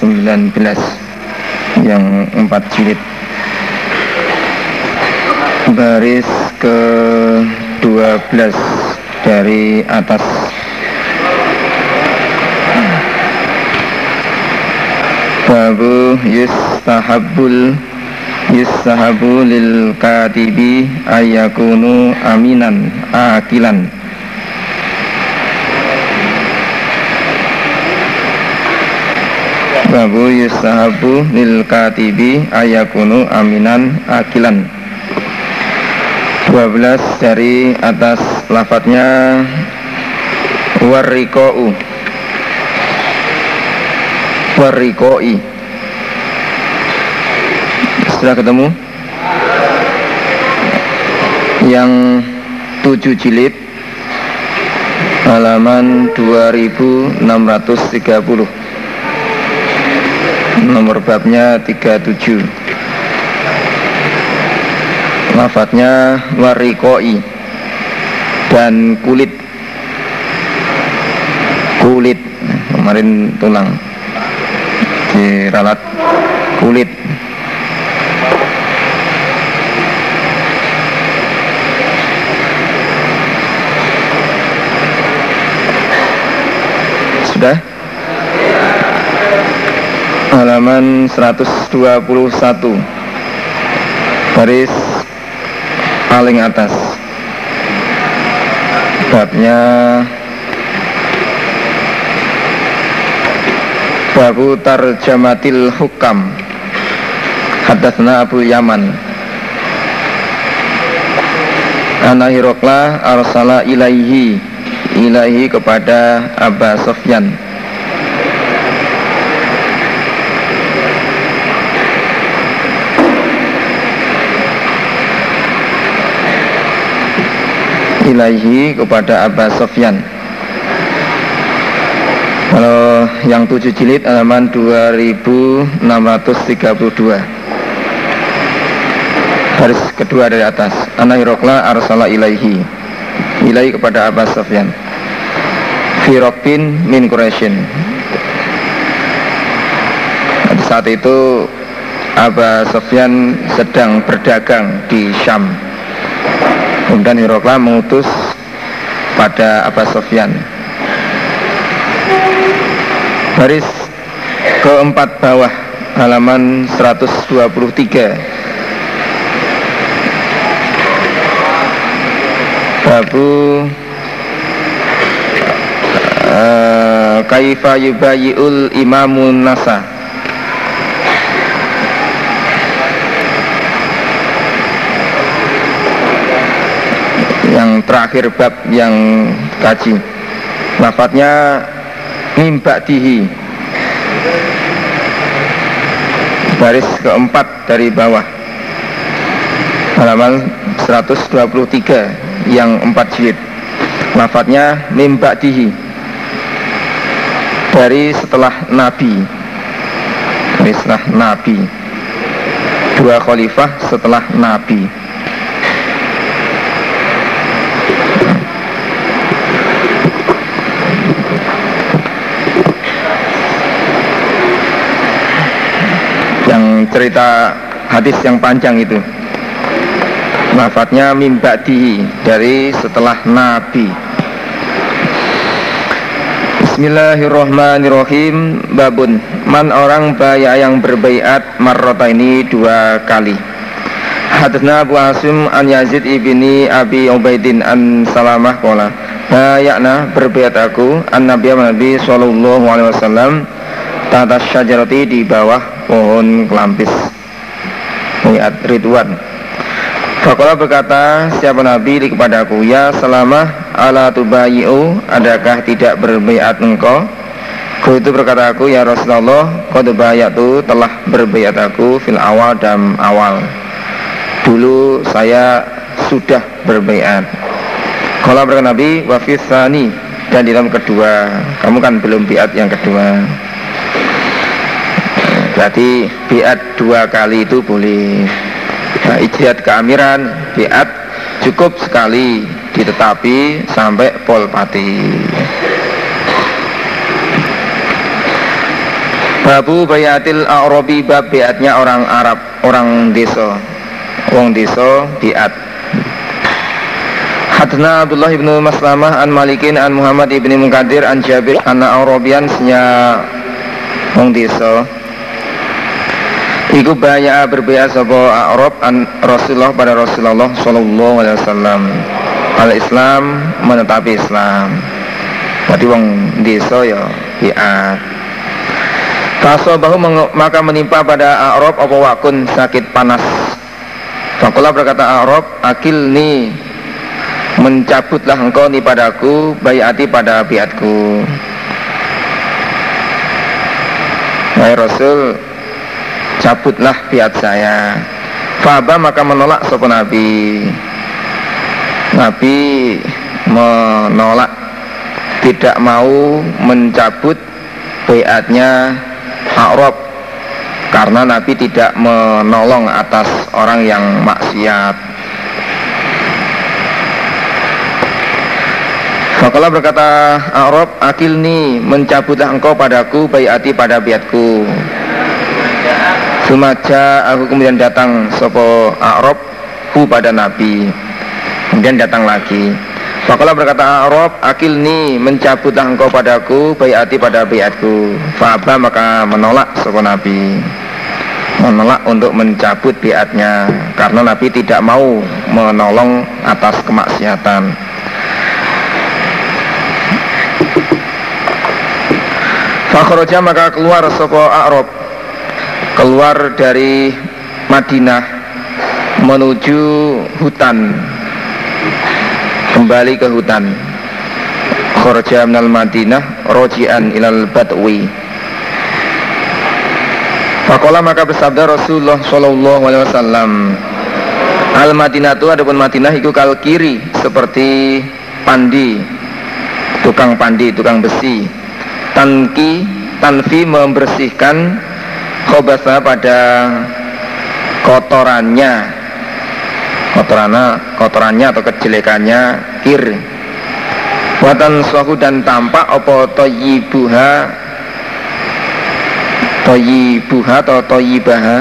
19 yang empat jilid. Baris ke 12 dari atas. Babu yustahabul yustahabu lil katibi ayakunu aminan akilan Babu yustahabu lil katibi ayakunu aminan akilan. 12 dari atas lafadznya. Warriko'u warriko'i sudah ketemu? Yang tujuh jilid halaman 2630 nomor babnya 37 lafadznya warikoi dan kulit. Kulit. Kemarin tulang. Diralat. Kulit. Sudah halaman 121 baris paling atas. Babnya babu tarjamatil hukam. Hadatsna Abu Yaman. Ana Hirokla arsala ilaihi ilaihi kepada Aba Sofyan ilaihi kepada Abbas Sofyan. Kalau yang tujuh jilid halaman 2632 baris kedua dari atas. Ana Hirokla arsala ilaihi. Ilaihi kepada Abbas Sofyan. Firokbin min Quraisyin. Saat itu Abbas Sofyan sedang berdagang di Syam Kemudian Hirokla mengutus pada Abbas Sofyan. Baris keempat bawah halaman 123 Babu uh, Kaifa yubayi'ul imamun nasa yang terakhir bab yang kaji. Lafadznya dihi baris keempat dari bawah. Halaman 123 yang empat jilid. Lafadznya dihi dari setelah Nabi. Dari setelah Nabi. Dua khalifah setelah Nabi cerita hadis yang panjang itu. Lafadznya mimba'dihi dari setelah Nabi. Bismillahirrahmanirrahim. Babun Man orang baya yang berbaiat Marrota ini dua kali. Hadisna Abu Asim An Yazid ibni Abi Ubaidin An Salamah Kola Bayakna berbaiat aku An Nabi Nabi Sallallahu Alaihi Wasallam Tata syajarati di bawah pohon kelampis Niat Ridwan. Fakola berkata siapa Nabi kepadaku? Ya selama ala tubayi'u Adakah tidak berbayat engkau? Ku itu berkata aku ya Rasulullah Kau tu telah berbayat aku Fil awal dan awal. Dulu saya sudah berbayat. Kalau berkata Nabi Wafisani Dan di dalam kedua. Kamu kan belum biat yang kedua Berarti biat dua kali itu boleh nah, Ijtihad keamiran Biat cukup sekali Ditetapi sampai polpati Babu bayatil Arabi bab biatnya orang Arab, orang desa. Wong desa biat. Hadna Abdullah ibnu Maslamah an Malikin an Muhammad ibni Munkadir an Jabir anna Arabian senya wong desa Iku baya berbaya sapa Arab an Rasulullah pada Rasulullah sallallahu alaihi wasallam. Al Islam menetapi Islam. Berarti wong desa ya biat. bahu maka menimpa pada Arab apa wakun sakit panas. Fakulah berkata Arab, akilni mencabutlah engkau ni padaku bayati pada biatku. Wahai Rasul, cabutlah biat saya. Faba maka menolak sopo Nabi. Nabi menolak. Tidak mau mencabut biatnya Arab. Karena Nabi tidak menolong atas orang yang maksiat. Fakallah berkata Arab akilni mencabutlah engkau padaku bayati pada biatku Sumaja aku kemudian datang sopo Arab hu pada Nabi. Kemudian datang lagi. Fakallah berkata Arab akilni mencabutlah engkau padaku bayati pada bayatku Faba maka menolak sopo Nabi. Menolak untuk mencabut biatnya Karena Nabi tidak mau menolong atas kemaksiatan. Fakhroja maka keluar sopo Arab keluar dari Madinah menuju hutan. Kembali ke hutan. Kharaja minal Madinah rojian ilal badwi. Fakola maka bersabda Rasulullah Shallallahu Alaihi Wasallam Al Madinah itu adapun Madinah itu kal kiri seperti pandi tukang pandi tukang besi. Tanki tanfi membersihkan khobasa pada kotorannya. Kotorannya kotorannya atau kejelekannya kir. Watan suahu dan tampak opo toyibuha? Toyibuha atau toyibaha?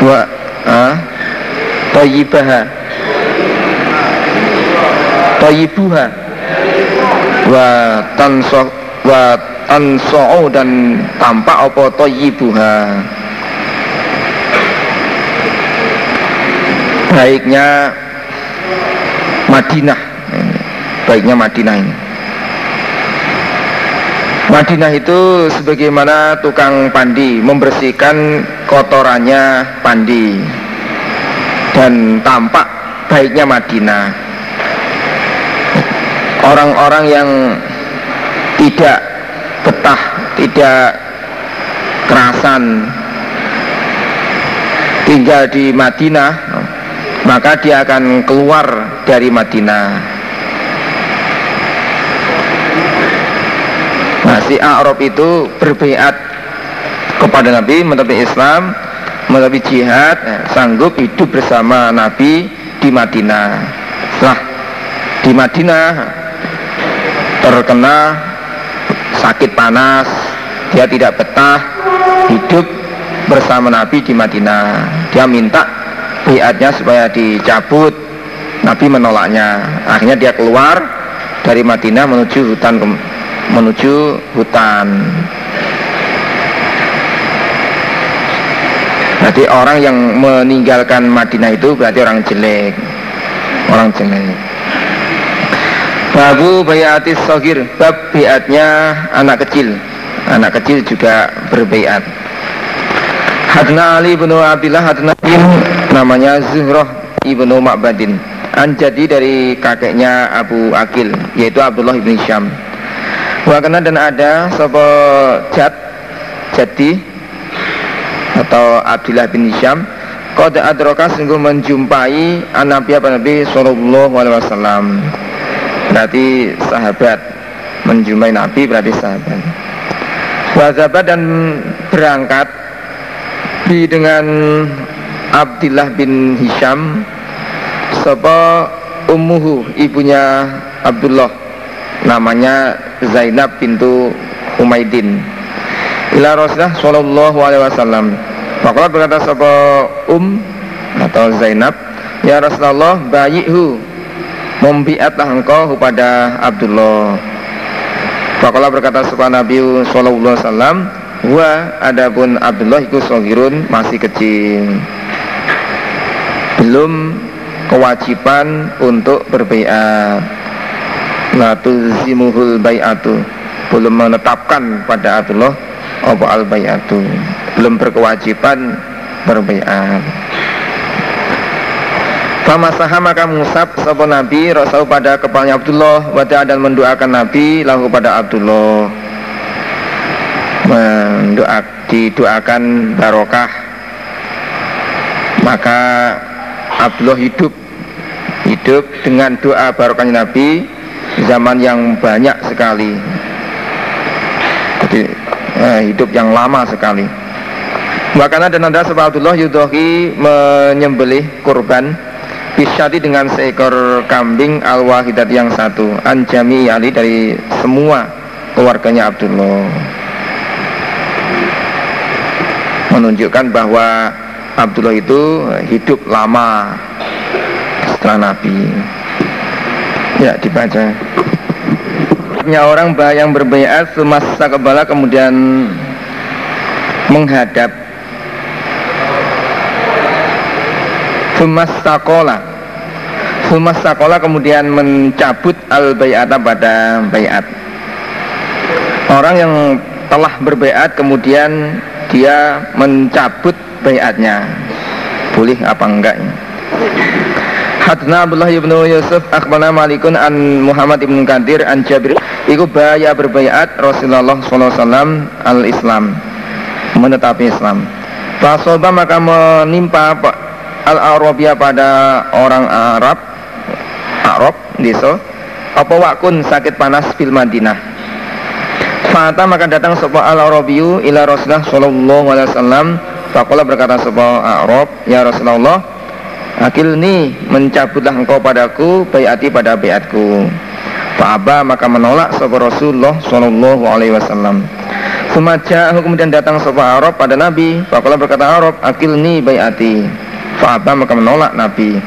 Wa ah, Toyibaha. Toyibuha. Wa tansoh wa tanso'u dan tampak apa toyibuha baiknya Madinah. Baiknya Madinah ini. Madinah itu sebagaimana tukang pandi membersihkan kotorannya pandi dan tampak baiknya Madinah. Orang-orang yang tidak betah, tidak kerasan tinggal di Madinah, maka dia akan keluar dari Madinah. Nah, si Arab itu berbiat kepada Nabi, menepi Islam, menepi jihad, eh, sanggup hidup bersama Nabi di Madinah. Setelah di Madinah terkena sakit panas, dia tidak betah hidup bersama Nabi di Madinah. Dia minta biatnya supaya dicabut. Nabi menolaknya. Akhirnya dia keluar dari Madinah menuju hutan menuju hutan. Berarti orang yang meninggalkan Madinah itu berarti orang jelek. Orang jelek. Babu bayatis sogir Bab biatnya anak kecil. Anak kecil juga berbayat. Hadna Ali bin Abdillah Hadna Namanya Zuhroh ibnu Ma'badin. Anjadi dari kakeknya Abu Akil Yaitu Abdullah ibn Syam. Wakana dan ada Sopo Jad Jadi Atau Abdullah bin Syam. Qad adroka sungguh menjumpai Nabi Nabi Sallallahu Alaihi Wasallam berarti sahabat. Menjumpai Nabi berarti sahabat. Wazaba dan berangkat di dengan Abdullah bin Hisham. Sopo ummuhu ibunya Abdullah. Namanya Zainab pintu Umaydin ila Rasulullah sallallahu alaihi wasallam. Fakulat berkata sapa Um atau Zainab Ya Rasulullah bayihu Membiatlah engkau kepada Abdullah. Fakulat berkata sapa Nabi sallallahu wasallam Wa adapun Abdullah itu sogirun masih kecil. Belum kewajiban untuk berbaiat La tuzimuhul bayatu. Belum menetapkan pada Abdullah Apa al bayatu Belum berkewajiban berbaiat Famasaha maka musab sapa Nabi Rasul pada kepalanya Abdullah Wada dan mendoakan Nabi lahu pada Abdullah. Mendoak, Didoakan barokah. Maka Abdullah hidup Hidup dengan doa barokahnya Nabi Zaman yang banyak sekali. Jadi eh, hidup yang lama sekali. Bahkan ada nanda sebab Abdullah Yudhohi menyembelih kurban Bisyati dengan seekor kambing al-wahidat yang satu. Anjami Ali dari semua keluarganya Abdullah. Menunjukkan bahwa Abdullah itu hidup lama setelah Nabi. Ya dibaca. Punya orang yang berbayat semasa kebala kemudian menghadap Sumastakola Sumastakola kemudian mencabut al-bayata pada bayat. Orang yang telah berbayat kemudian dia mencabut bayatnya. Boleh apa enggak Hadna Abdullah ibn Yusuf Akhbana Malikun an Muhammad ibn Kadir an Jabir. Iku baya berbayat Rasulullah SAW al-Islam. Menetapi Islam. Fasoba maka menimpa al-Arabia pada orang Arab Arab desa apa wakun sakit panas fil Madinah? Fata maka datang sebuah al-Arabiyu ila Rasulullah sallallahu alaihi wasallam. Fakola berkata sebuah Arab ya Rasulullah Akilni mencabutlah engkau padaku bayati pada bayatku. Fa'aba maka menolak sebuah Rasulullah sallallahu alaihi wasallam. Sumaja kemudian datang sebuah Arab pada Nabi. Fakola berkata Arab akilni bayati Fa'aba maka menolak Nabi.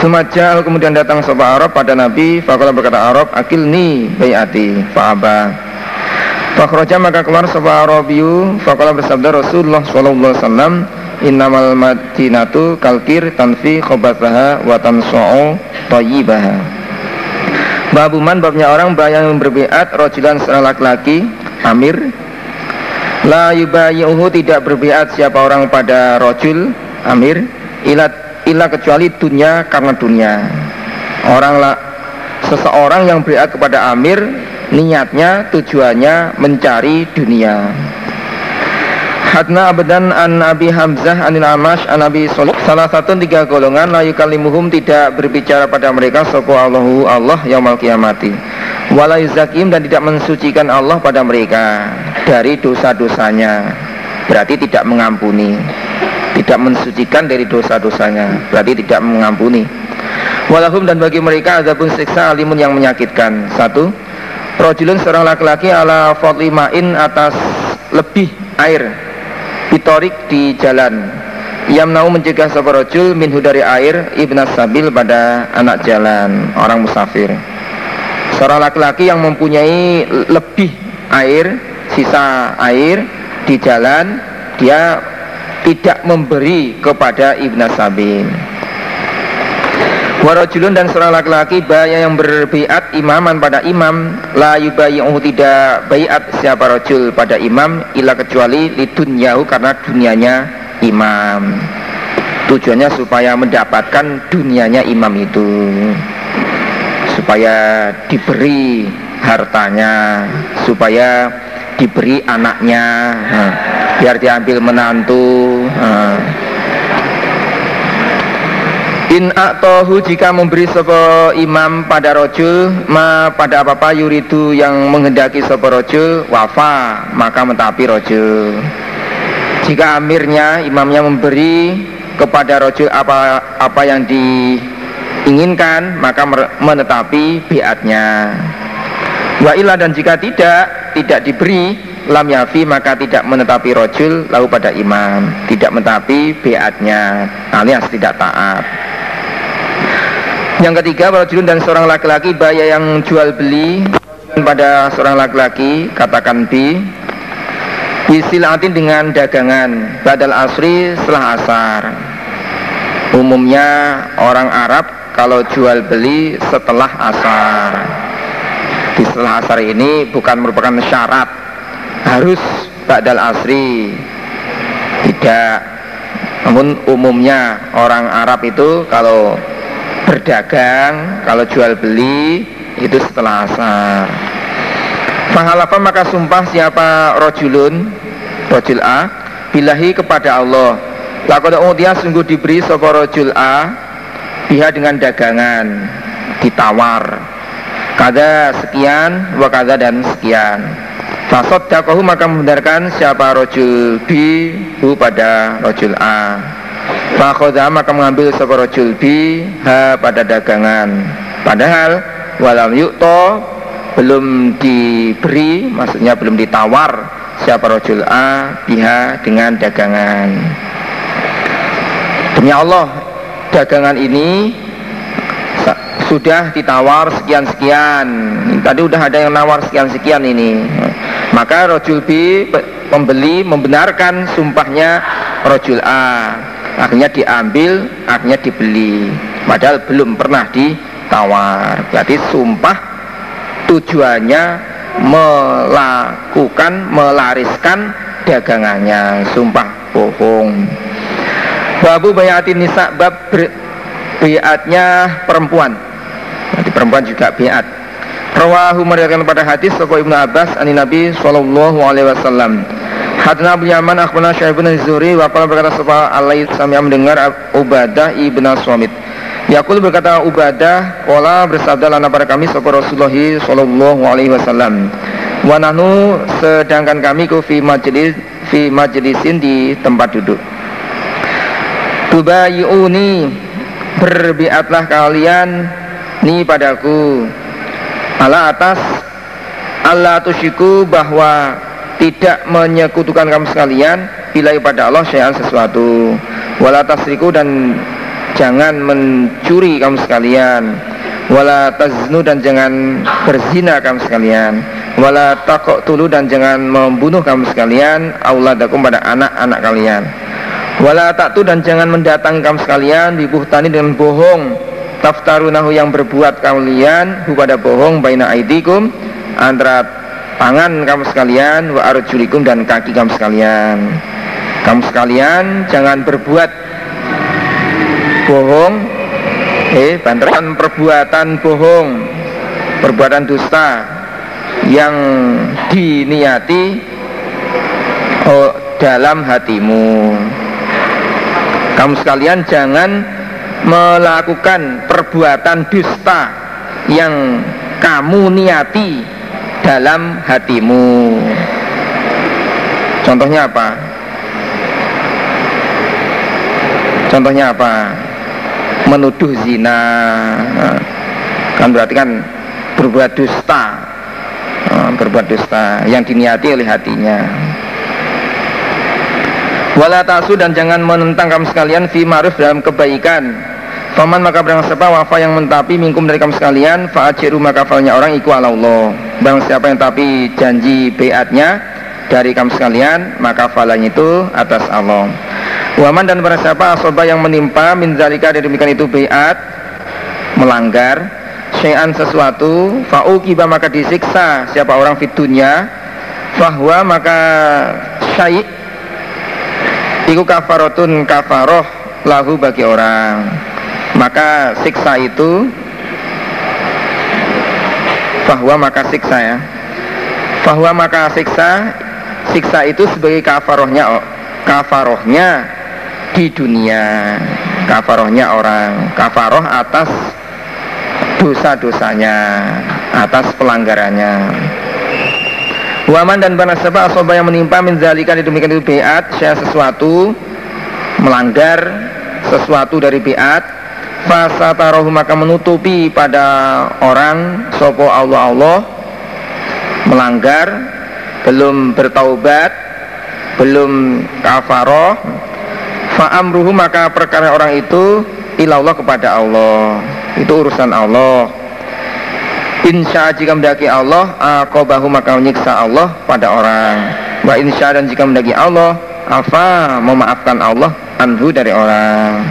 Sumajal kemudian datang sebuah Arab pada Nabi. Fakala berkata Arab akilni bayati. Fa'aba Fakhroja maka keluar sebuah Arabiyu Fakala bersabda Rasulullah SAW Innamal madinatu kalkir tanfi khobathaha wa tanso'u toyibaha Babuman babnya orang yang berbiat Rojilan seorang laki-laki Amir. La yubayi'uhu tidak berbiat siapa orang pada rojul Amir ilat ila kecuali dunia karena dunia. Orang lah seseorang yang beriat kepada amir niatnya tujuannya mencari dunia. Hadna abadan an Nabi Hamzah anil Amash an Nabi Solih Salah satu tiga golongan layu kalimuhum tidak berbicara pada mereka Sopo Allahu Allah yaumal kiamati. Walai zakim dan tidak mensucikan Allah pada mereka Dari dosa-dosanya. Berarti tidak mengampuni tidak mensucikan dari dosa-dosanya berarti tidak mengampuni. Walahum dan bagi mereka ada pun siksa alimun yang menyakitkan. Satu rojulun seorang laki-laki ala fotlimain atas lebih air pitorik di jalan. Yang mau mencegah sebuah rojul minhu dari air ibnas sabil pada anak jalan orang musafir. Seorang laki-laki yang mempunyai lebih air sisa air di jalan dia tidak memberi kepada Ibn Sabil Warajulun dan seorang laki-laki bayar yang berbiat imaman pada imam La yubayi'uhu tidak bayat siapa rajul pada imam Ila kecuali lidunyahu karena dunianya imam. Tujuannya supaya mendapatkan dunianya imam itu. Supaya diberi hartanya Supaya diberi anaknya. Nah, biar diambil menantu. Nah. In aktohu jika memberi sopo imam pada rojul ma pada apa apa yuridu yang menghendaki sopo rojul wafa maka mentapi rojul jika amirnya imamnya memberi kepada rojul apa apa yang diinginkan maka menetapi biatnya Wa illa dan jika tidak tidak diberi lam yafi maka tidak menetapi rojul lalu pada imam tidak menetapi beatnya alias tidak taat. Yang ketiga rojulun dan seorang laki-laki baya yang jual beli. Pada seorang laki-laki katakan B Bisilatin dengan dagangan. Badal asri setelah asar. Umumnya orang Arab kalau jual beli setelah asar Di setelah asar ini bukan merupakan syarat. Harus badal asri. Tidak. Namun umumnya orang Arab itu kalau berdagang Kalau jual beli itu setelah asar. Fahalafa maka sumpah siapa rojulun? Rojul A. Bilahi kepada Allah. Lakoda dia sungguh diberi sopa rojul A. Biha dengan dagangan. Ditawar Kada sekian Wakada dan sekian. Fasod dakohu maka membenarkan siapa rojul B Hu pada rojul A. Fakhoda maka mengambil sopa rojul B Ha pada dagangan. Padahal Walam yukto belum diberi maksudnya belum ditawar siapa rojul A biha dengan dagangan. Demi Allah dagangan ini sudah ditawar sekian-sekian. Tadi udah ada yang nawar sekian-sekian ini. Maka rojul B pembeli membenarkan sumpahnya rojul A. Akhirnya diambil akhirnya dibeli. Padahal belum pernah ditawar. Berarti sumpah tujuannya melakukan melariskan dagangannya. Sumpah bohong. Babu bayatin nisa bab biatnya perempuan Nanti perempuan juga biat Rawahu meriwayatkan pada hadis Soko Ibnu Abbas ani Nabi sallallahu alaihi wasallam. Hadna Abu Yaman akhbarana Syekh bin Zuri wa qala berkata sapa alai sami mendengar Ubadah ibnu Swamit Yakul berkata Ubadah, Kola bersabda lana pada kami Sopo Rasulullah Sallallahu Alaihi Wasallam. Wananu sedangkan kami ku fi majlis fi majlisin di tempat duduk. Tubayuni berbiatlah kalian ni padaku. Ala atas Allah tusyiku bahwa tidak menyekutukan kamu sekalian bila pada Allah syai'an sesuatu. Wala tasriku dan jangan mencuri kamu sekalian. Wala taznu dan jangan berzina kamu sekalian. Wala takok tulu dan jangan membunuh kamu sekalian. Auladakum pada anak-anak kalian wala taktu dan jangan mendatang kamu sekalian dibuhtani dengan bohong. Taftarunahu yang berbuat kalian pada bohong baina aidikum antara tangan kamu sekalian wa arjulikum dan kaki kamu sekalian. Kamu sekalian jangan berbuat bohong eh bantaran perbuatan bohong perbuatan dusta yang diniati oh, dalam hatimu kamu sekalian jangan melakukan perbuatan dusta yang kamu niati dalam hatimu. Contohnya apa? Contohnya apa? Menuduh zina. Kan berarti kan berbuat dusta. Berbuat dusta yang diniati oleh hatinya wala tasu dan jangan menentang kamu sekalian fi ma'ruf dalam kebaikan. Faman maka berang siapa wafa yang mentapi mingkum dari kamu sekalian Fa'ajiru maka falnya orang iku ala Allah. Bang siapa yang tapi janji beatnya dari kamu sekalian Maka falanya itu atas Allah. Waman dan para siapa asoba yang menimpa min zalika dari demikian itu biat melanggar syai'an sesuatu fa'uqiba maka disiksa siapa orang fitunya bahwa maka syai' iku kafarotun kafaroh lahu bagi orang. Maka siksa itu bahwa maka siksa ya. Bahwa maka siksa siksa itu sebagai kafarohnya kafarohnya di dunia. Kafarohnya orang. Kafaroh atas dosa-dosanya atas pelanggarannya Waman dan bana sebab asoba yang menimpa menjalikan demikian itu biat saya sesuatu melanggar sesuatu dari biat fasa tarohu maka menutupi pada orang sopo Allah Allah melanggar belum bertaubat belum kafaroh fa'amruhu maka perkara orang itu ilallah kepada Allah. Itu urusan Allah insya jika mendaki Allah akobahu maka menyiksa Allah pada orang. Wa insya dan jika mendaki Allah afa memaafkan Allah anhu dari orang.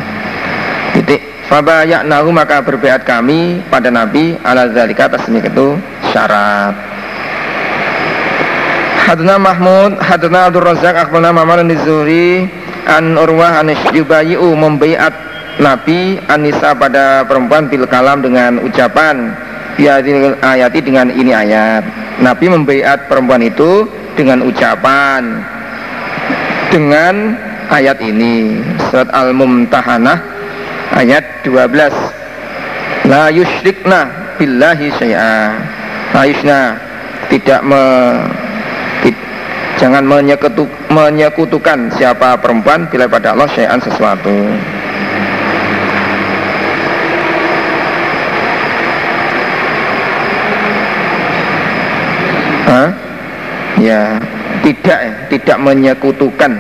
Titik. Fabayaknahu maka berbeat kami pada Nabi ala zalika atas itu syarat. Hadna Mahmud, Hadna Abdul Razak, Akhbarna Mamar Nizuri, An Urwah An Yubayi'u membaiat Nabi Anissa pada perempuan bil kalam dengan ucapan Biadil ayati dengan ini ayat. Nabi membaiat perempuan itu dengan ucapan Dengan ayat ini. Surat Al-Mumtahanah ayat 12 La yushrikna billahi syai'a. La yusna tidak me Jangan menyekutuk, menyekutukan siapa perempuan bila pada Allah syai'an sesuatu Hah? Ya, tidak ya, tidak menyekutukan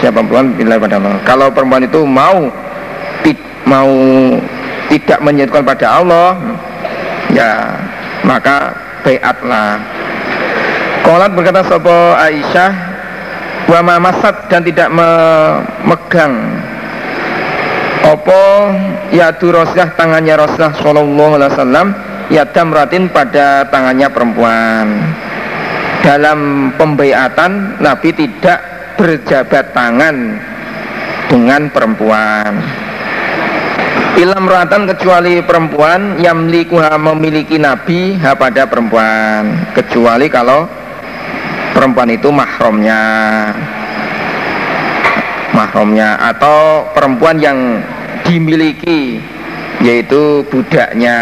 siapa perempuan bila pada Allah. Kalau perempuan itu mau ti, mau tidak menyekutukan pada Allah, ya maka beatlah. Kolat berkata Sopo Aisyah Wa masat dan tidak memegang Opo Yadu Rasulullah tangannya Rasulullah Sallallahu Alaihi Wasallam Yadam ratin pada tangannya perempuan Dalam pembaiatan Nabi tidak berjabat tangan dengan perempuan. Ilam ratan kecuali perempuan yang memiliki nabi ha pada perempuan. Kecuali kalau perempuan itu mahromnya mahromnya atau perempuan yang dimiliki yaitu budaknya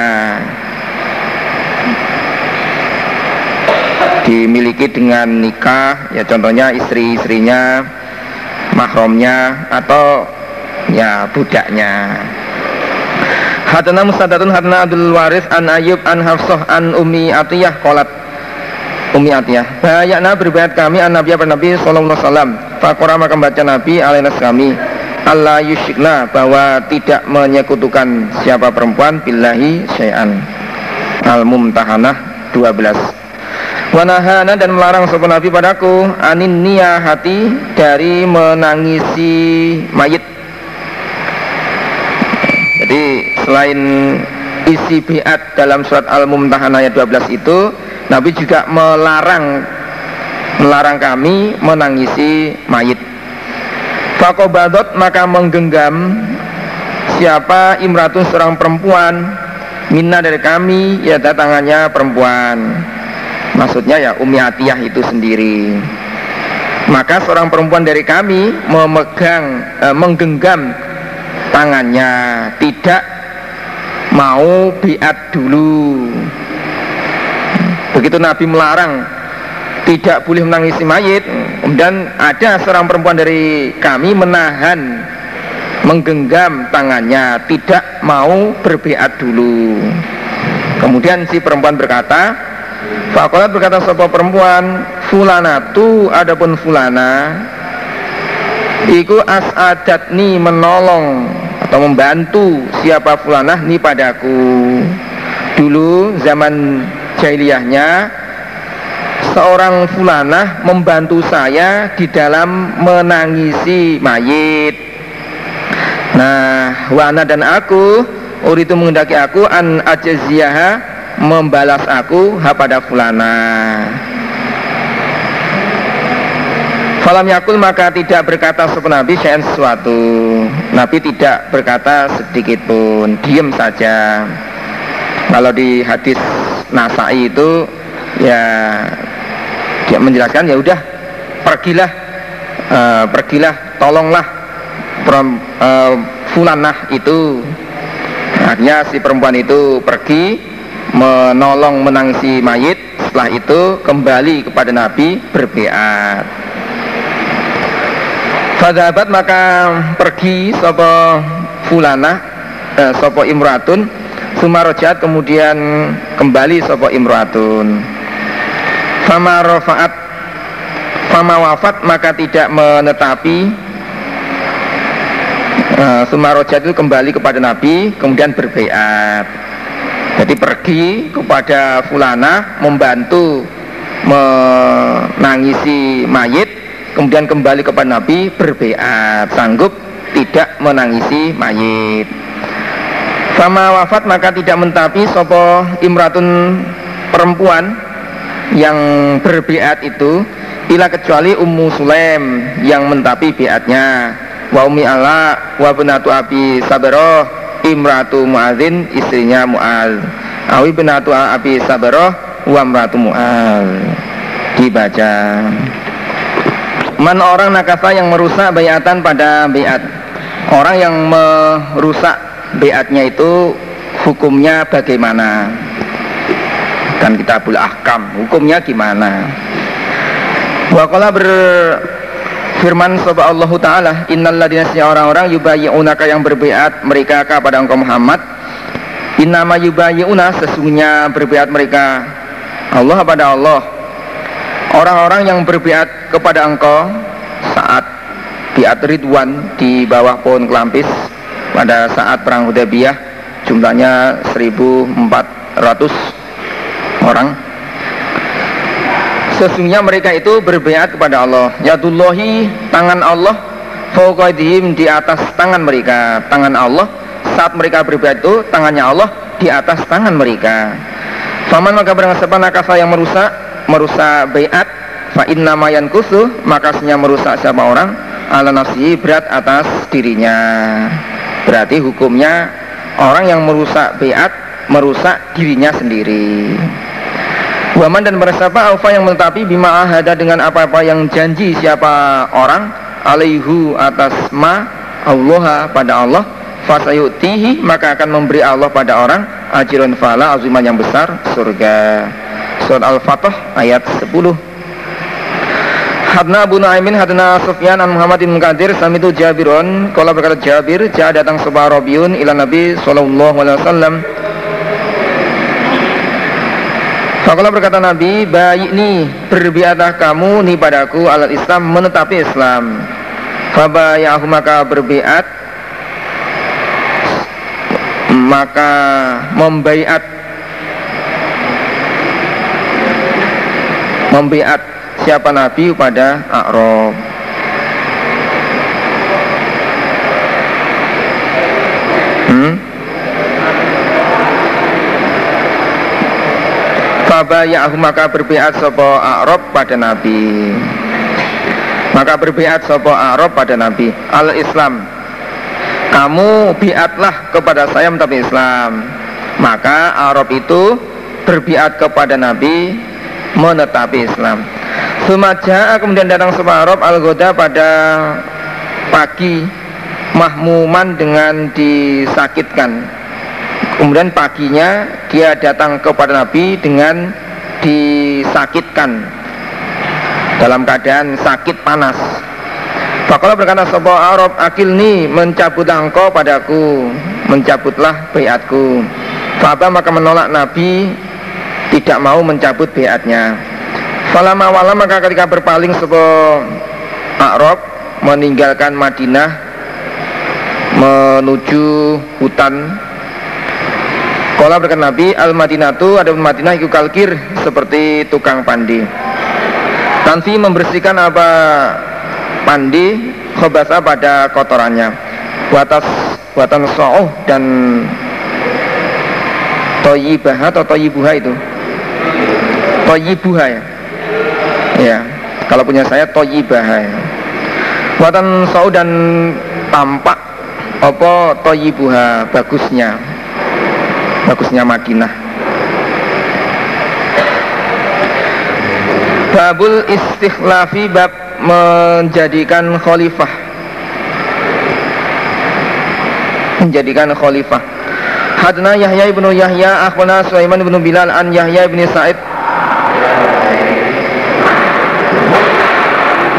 dimiliki dengan nikah ya contohnya istri-istrinya mahromnya atau ya budaknya. Hadana Musadatun Hadana Abdul Waris An Ayub An Hafsah An Umi Atiyah Kolat Umi Atiyah. Bayakna berbayat kami an Nabi apa Nabi Sallallahu Alaihi Wasallam. Fakora maka baca Nabi alainas kami Allah yushikna bahwa tidak menyekutukan siapa perempuan billahi syai'an. Al-Mumtahanah 12 Wanahana dan melarang sopan Nabi padaku Anin hati dari menangisi mayit Jadi selain isi biat dalam surat Al-Mumtahanah ayat 12 itu Nabi juga melarang melarang kami menangisi mayit. Fakobadot maka menggenggam siapa imratun seorang perempuan minna dari kami ya tangannya perempuan maksudnya ya Umi Atiyah itu sendiri. Maka seorang perempuan dari kami memegang eh, menggenggam tangannya tidak mau biat dulu. Begitu Nabi melarang tidak boleh menangisi mayit, kemudian ada seorang perempuan dari kami menahan menggenggam tangannya, tidak mau berbiat dulu. Kemudian si perempuan berkata, Fakolat berkata sebuah perempuan, Fulana tu adapun Fulana, Iku as'adatni menolong atau membantu siapa Fulana ni padaku. Dulu zaman jahiliyahnya seorang fulanah membantu saya di dalam menangisi mayit nah wana dan aku ur itu mengendaki aku an ajaziyaha membalas aku ha pada fulanah Falam yakul maka tidak berkata sopan Nabi syain sesuatu. Nabi tidak berkata sedikit pun Diem saja. Kalau di hadis Nasai itu ya dia menjelaskan ya udah pergilah uh, pergilah tolonglah peram, uh, fulanah itu. Artinya si perempuan itu pergi menolong menangsi mayit. Setelah itu kembali kepada Nabi berbeat Fadabat maka pergi sopo fulana eh, sopo imratun. Sumarojat kemudian kembali sopo imroatun Fama rofaat Fama wafat maka tidak menetapi uh, Sumarojat itu kembali kepada Nabi Kemudian berbeat Jadi pergi kepada Fulana Membantu Menangisi mayit Kemudian kembali kepada Nabi berbeat Sanggup tidak menangisi mayit. Fama wafat maka tidak mentapi Sopo imratun perempuan Yang berbeat itu Bila kecuali Ummu Sulaim Yang mentapi beatnya. Wa umi ala wa benatu abi sabaroh Imratu muadzin istrinya mu'al Awi benatu abi sabaroh Wa imratu mu'al Dibaca. Man orang nakasa yang merusak bayatan pada bayat. Orang yang merusak beatnya itu hukumnya bagaimana? Kan kita ahkam hukumnya gimana? Wakola berfirman sobat Allah Ta'ala Innalladzina orang-orang yubayi'unaka yang berbeat mereka kepada engkau Muhammad. Innama yubayi'una sesungguhnya berbeat mereka Allah pada Allah. Orang-orang yang berbeat kepada engkau saat biat ridwan di bawah pohon kelampis pada saat perang Hudaybiyah jumlahnya 1400 orang sesungguhnya mereka itu berbeat kepada Allah. Yadullahi tangan Allah fauqadihim di atas tangan mereka. Tangan Allah saat mereka berbeat itu tangannya Allah di atas tangan mereka. Faman maka barang siapa nakasa yang merusak merusak bayat fa inna mayan kusu maka merusak siapa orang ala nafsi berat atas dirinya. Berarti hukumnya orang yang merusak beat merusak dirinya sendiri. Waman dan bersapa alfa yang menetapi bima ahada dengan apa-apa yang janji siapa orang. Alaihu atas ma Allah pada Allah. Fasayutihi maka akan memberi Allah pada orang. Ajirun fala aziman yang besar surga. Surat Al-Fatah ayat 10 Hadna Abu Nu'aimin hadna Sufyan an Muhammad bin Mukadir samitu Jabirun. Kala berkata Jabir Jah datang sebuah Rabiun ila Nabi Sallallahu alaihi wasallam Fakallah berkata Nabi Baik ni berbiatah kamu ni padaku alat Islam menetapi Islam. Fabayahu maka berbiat. Maka membaiat. Membiat siapa Nabi pada A'rab Fabaya'ahu maka berbiat sopo A'rab pada Nabi. Maka berbiat sopo A'rab pada Nabi. Al-Islam. Kamu biatlah kepada saya tapi Islam. Maka Arab itu berbiat kepada Nabi menetapi Islam. Sumaja kemudian datang Arab al-Goda pada pagi mahmuman dengan disakitkan. Kemudian paginya dia datang kepada Nabi dengan disakitkan dalam keadaan sakit panas. Fakallah berkata sebuah Arab akilni mencabut engkau padaku mencabutlah bayatku. Faba maka menolak Nabi tidak mau mencabut bayatnya. Falama wala maka ketika berpaling sebuah Arab meninggalkan Madinah menuju hutan Kala berkata Nabi Al Madinatu ada Madinah iku kalkir seperti tukang pandi. Tanti membersihkan apa pandi khobasa pada kotorannya. Watas watan so'uh dan toyibah atau toyibuha itu. Toyibuha ya ya kalau punya saya toyibah ya. watan sau dan tampak apa toyibuha bagusnya bagusnya Madinah babul istikhlafi bab menjadikan khalifah menjadikan khalifah Hadna Yahya ibnu Yahya akhbarana Sulaiman ibnu Bilal an Yahya ibnu Sa'id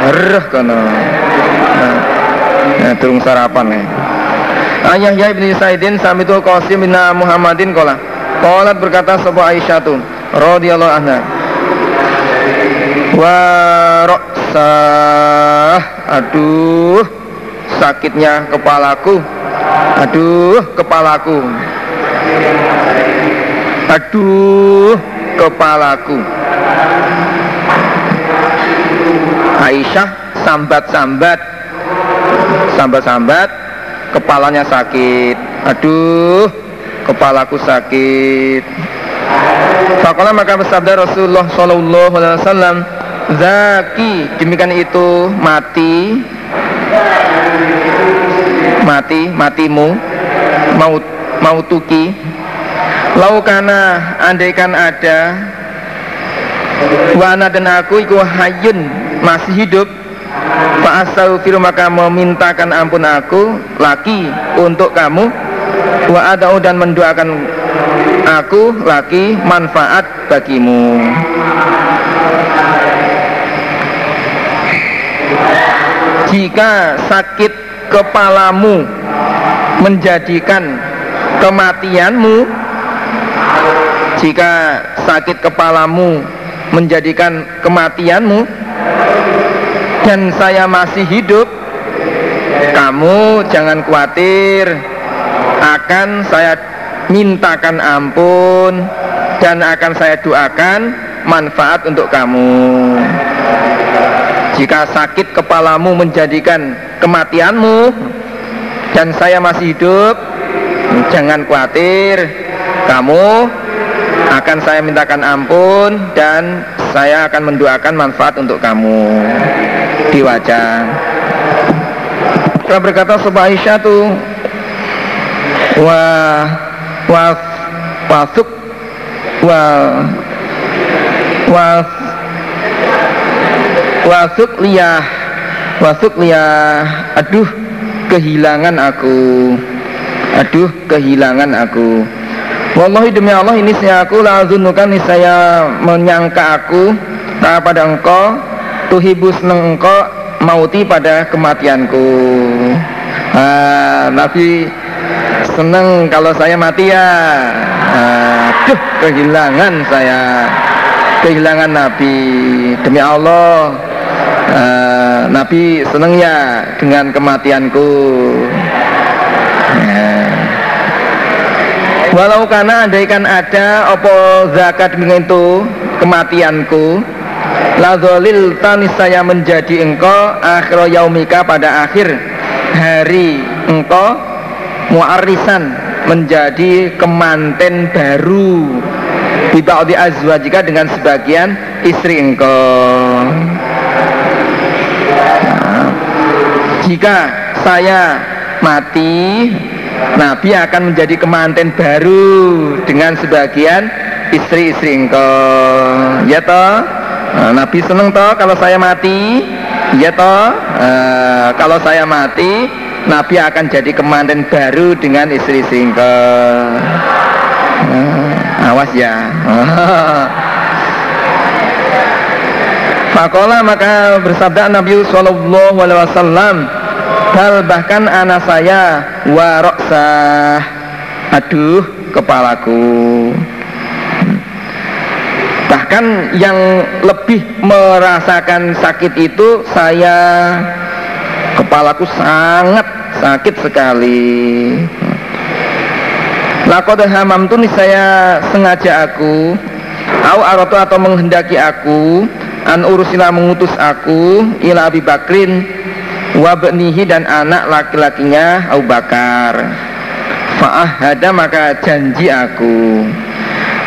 Herah kono. Nah, nah turun sarapan nih. Ayah ya ibni Saidin samitu Qasim bin Muhammadin kola. Qalat berkata sebuah Aisyah tu radhiyallahu anha. Waroksah Aduh Sakitnya kepalaku. Aduh kepalaku. Aduh kepalaku. Aisyah sambat-sambat. Sambat-sambat Kepalanya sakit. Aduh Kepalaku sakit. Fakola maka bersabda Rasulullah Sallallahu Alaihi Wasallam Zaki. Demikian itu mati. Mati matimu. Maut mautuki. Laukana andaikan ada wana dan aku iku hayun masih hidup Fa astaghfiru maka memintakan ampun aku laki untuk kamu. Wa adau dan mendoakan aku laki manfaat bagimu. Jika sakit kepalamu menjadikan kematianmu jika sakit kepalamu menjadikan kematianmu dan saya masih hidup. Kamu jangan khawatir. Akan saya mintakan ampun dan akan saya doakan manfaat untuk kamu. Jika sakit kepalamu menjadikan kematianmu dan saya masih hidup, jangan khawatir. Kamu akan saya mintakan ampun dan saya akan mendoakan manfaat untuk kamu di wajah. Saya berkata sebuah Aisyah tuh wa wa wasuk wa wa wasuk liyah wasuk liyah aduh kehilangan aku aduh kehilangan aku Wallahi demi Allah ini saya aku lazunukan saya menyangka aku tak pada engkau tuhibus seneng engkau mauti pada kematianku. Ah, Nabi seneng kalau saya mati ya. Aduh kehilangan saya. Kehilangan Nabi. Demi Allah uh, Nabi seneng ya dengan kematianku. Ya. walau karena andaikan ada opo zakat itu kematianku Lazolil tanis saya menjadi engkau akhir yaumika pada akhir hari engkau muarisan menjadi kemanten baru. Biba'udi azwajika dengan sebagian istri engkau. Jika saya mati Nabi akan menjadi kemanten baru dengan sebagian istri-istri engkau. Ya toh nah, Nabi seneng toh kalau saya mati? Ya toh. Uh, kalau saya mati Nabi akan jadi kemanten baru dengan istri-istri engkau uh, awas ya. Fakola maka bersabda Nabi Sallallahu Alaihi Wasallam Bal bahkan anak saya waroksah Aduh kepalaku Bahkan yang lebih merasakan sakit itu saya Kepalaku sangat sakit sekali. Lakodah hamam tunis saya sengaja aku Au arotu atau menghendaki aku an urusila mengutus aku ila Abi Bakrin wabnihi dan anak laki-lakinya Abu Bakar. Fa'ahada maka janji aku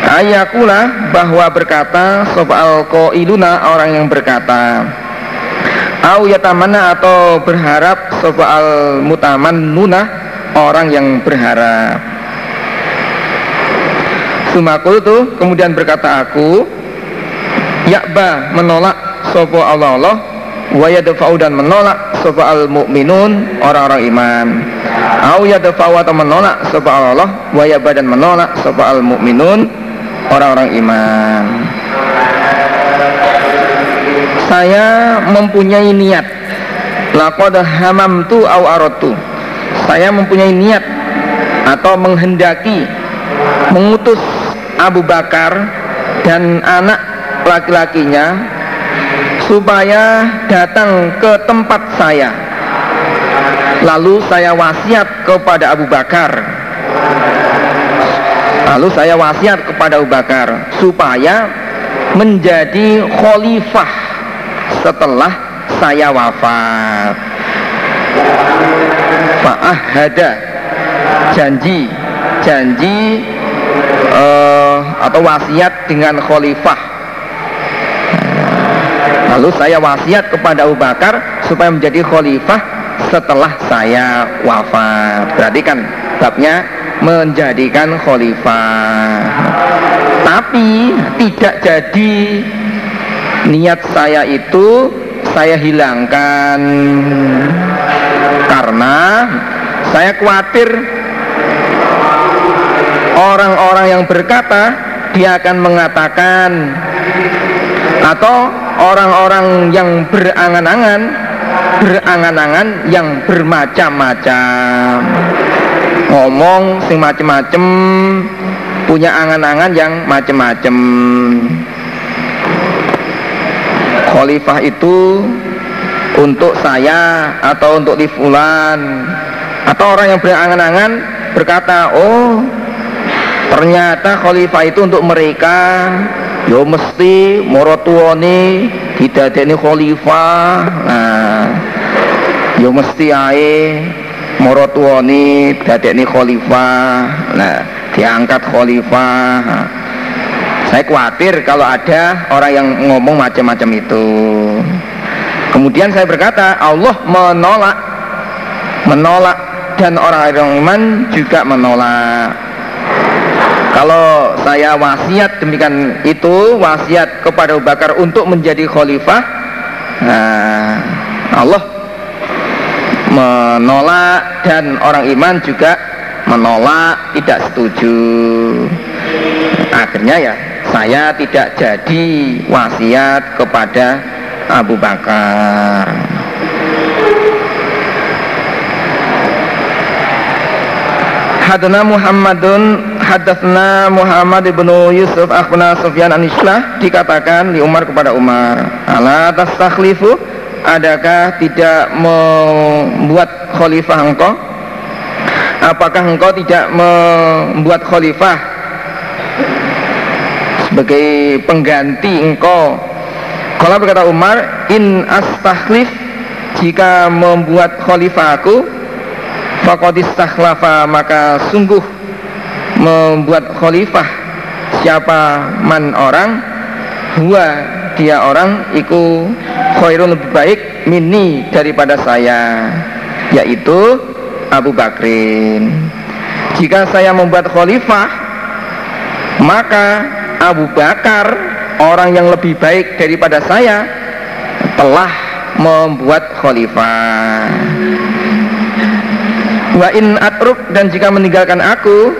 ayakulah bahwa berkata soal iluna orang yang berkata. Au yatamana atau berharap soal mutaman nuna orang yang berharap. Sumakul tuh kemudian berkata aku yakba menolak sopo Allah Allah wa yadfa'u dan menolak sopo al mukminun orang-orang iman. Au yadfa'u atau menolak sopo Allah wa yaba dan menolak sopo al mukminun orang-orang iman. Saya mempunyai niat. Laqad hamamtu au aratu saya mempunyai niat atau menghendaki mengutus Abu Bakar dan anak laki-lakinya supaya datang ke tempat saya. Lalu saya wasiat kepada Abu Bakar lalu saya wasiat kepada Abu Bakar supaya menjadi khalifah setelah saya wafat. Fa'ahada. Janji janji uh, atau wasiat dengan khalifah. Lalu saya wasiat kepada Abu Bakar supaya menjadi khalifah setelah saya wafat. Berarti babnya menjadikan khalifah. Tapi tidak jadi. Niat saya itu saya hilangkan. Karena saya khawatir orang-orang yang berkata dia akan mengatakan atau orang-orang yang berangan-angan berangan-angan yang bermacam-macam ngomong sing macem-macem punya angan-angan yang macem-macem. Khalifah itu untuk saya atau untuk di fulan atau orang yang berangan-angan berkata oh ternyata khalifah itu untuk mereka. Yo mesti morotuone didadeni khalifah. Nah yo mesti ae morotuone dadekne khalifah. Nah diangkat khalifah. Saya khawatir kalau ada orang yang ngomong macam-macam itu. Kemudian saya berkata Allah menolak. Menolak. Dan orang-orang iman juga menolak. Kalau saya wasiat demikian itu wasiat kepada Bakar untuk menjadi khalifah nah, Allah menolak dan orang iman juga menolak tidak setuju. Akhirnya ya saya tidak jadi wasiat kepada Abu Bakar. Hadana Muhammadun Hadatsna Muhammad ibnu Yusuf akhna Sufyan an dikatakan di Umar kepada Umar ala tastakhlifu adakah tidak membuat khalifah engkau? Apakah engkau tidak membuat khalifah sebagai pengganti engkau? Kalau berkata Umar in astakhlif jika membuat khalifah aku faqadis takhlafa maka sungguh membuat khalifah siapa man orang huwa dia orang iku khairun lebih baik mini daripada saya yaitu Abu Bakrin. Jika saya membuat khalifah maka Abu Bakar orang yang lebih baik daripada saya telah membuat khalifah. Wa in atruk dan jika meninggalkan aku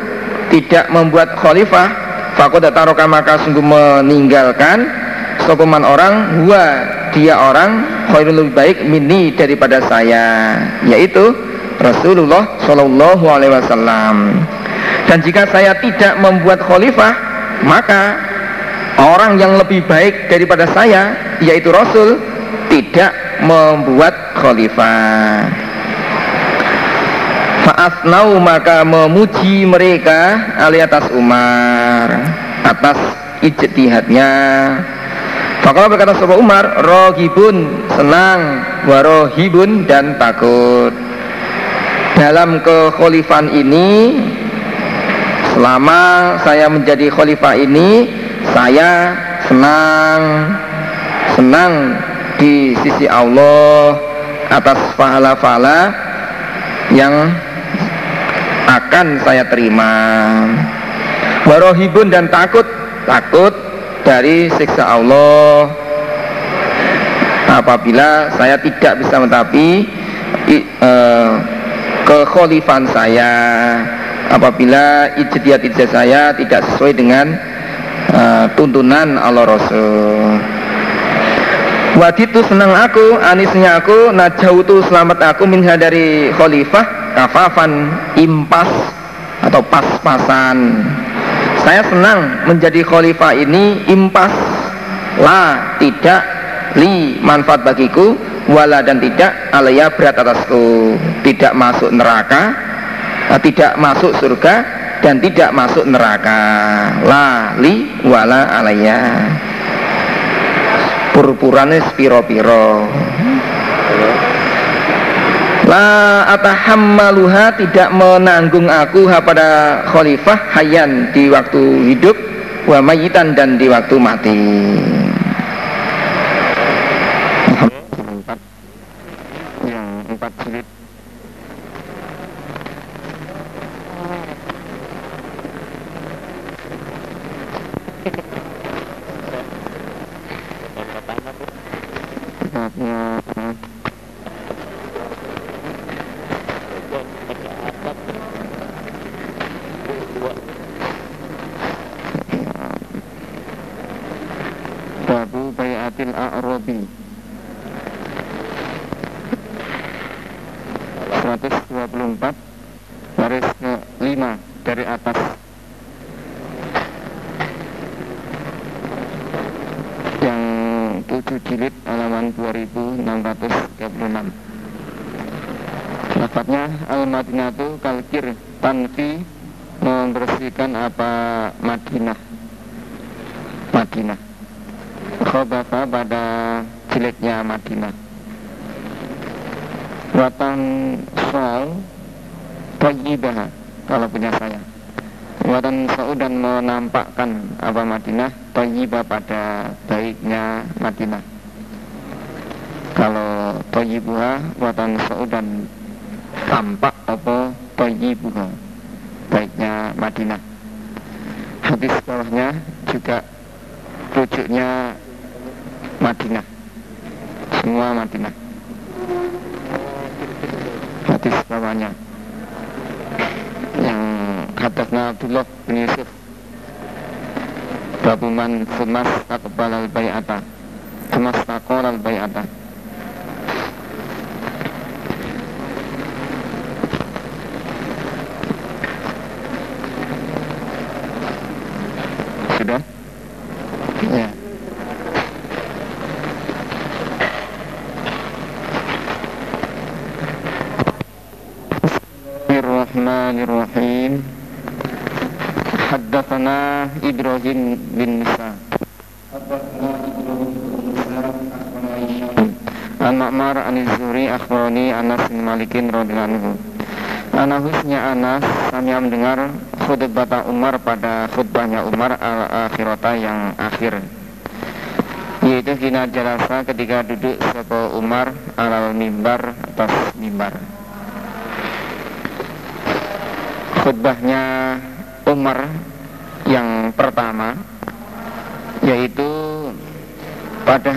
tidak membuat khalifah fakoda taroka maka sungguh meninggalkan sokuman orang huwa dia orang khairul lebih baik mini daripada saya yaitu Rasulullah Shallallahu Alaihi Wasallam. Dan jika saya tidak membuat khalifah maka orang yang lebih baik daripada saya yaitu Rasul tidak membuat khalifah Fa'asnau maka memuji mereka ali atas Umar atas ijtihadnya. Fakala berkata sahabat Umar Rohibun senang Warohibun dan takut. Dalam kekhalifan ini Selama saya menjadi khalifah ini Saya senang Senang di sisi Allah Atas fahala-fahala Yang akan saya terima. Warohibun dan takut takut dari siksa Allah. Apabila saya tidak bisa mentapi uh, kekholifan saya. Apabila ijtihad ijtihad saya tidak sesuai dengan uh, tuntunan Allah Rasul. Waditu senang aku, anisnya aku, najautu selamat aku minha dari khalifah kafafan impas atau pas-pasan. Saya senang menjadi khalifah ini impas. Lah tidak. Li manfaat bagiku. Wala dan tidak alaya berat atasku. Tidak masuk neraka eh, tidak masuk surga dan tidak masuk neraka. La li wala alaya. Purpurane spiro-piro La atahammaluha tidak menanggung aku pada khalifah hayan di waktu hidup wa mayitan dan di waktu mati. Yang empat jilid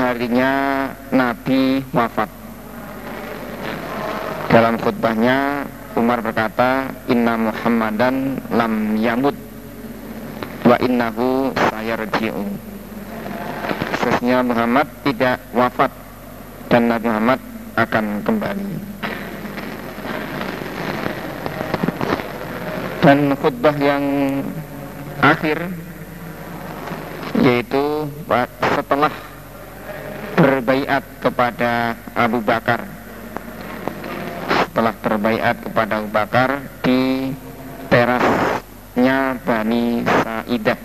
harinya Nabi wafat. Dalam khutbahnya Umar berkata, Inna Muhammadan lam yamut wa innahu sayarji'u. Sesungguhnya Muhammad tidak wafat dan Nabi Muhammad akan kembali. dan khutbah yang akhir yaitu setelah berbaiat kepada Abu Bakar setelah berbaiat kepada Abu Bakar di terasnya Bani Sa'idah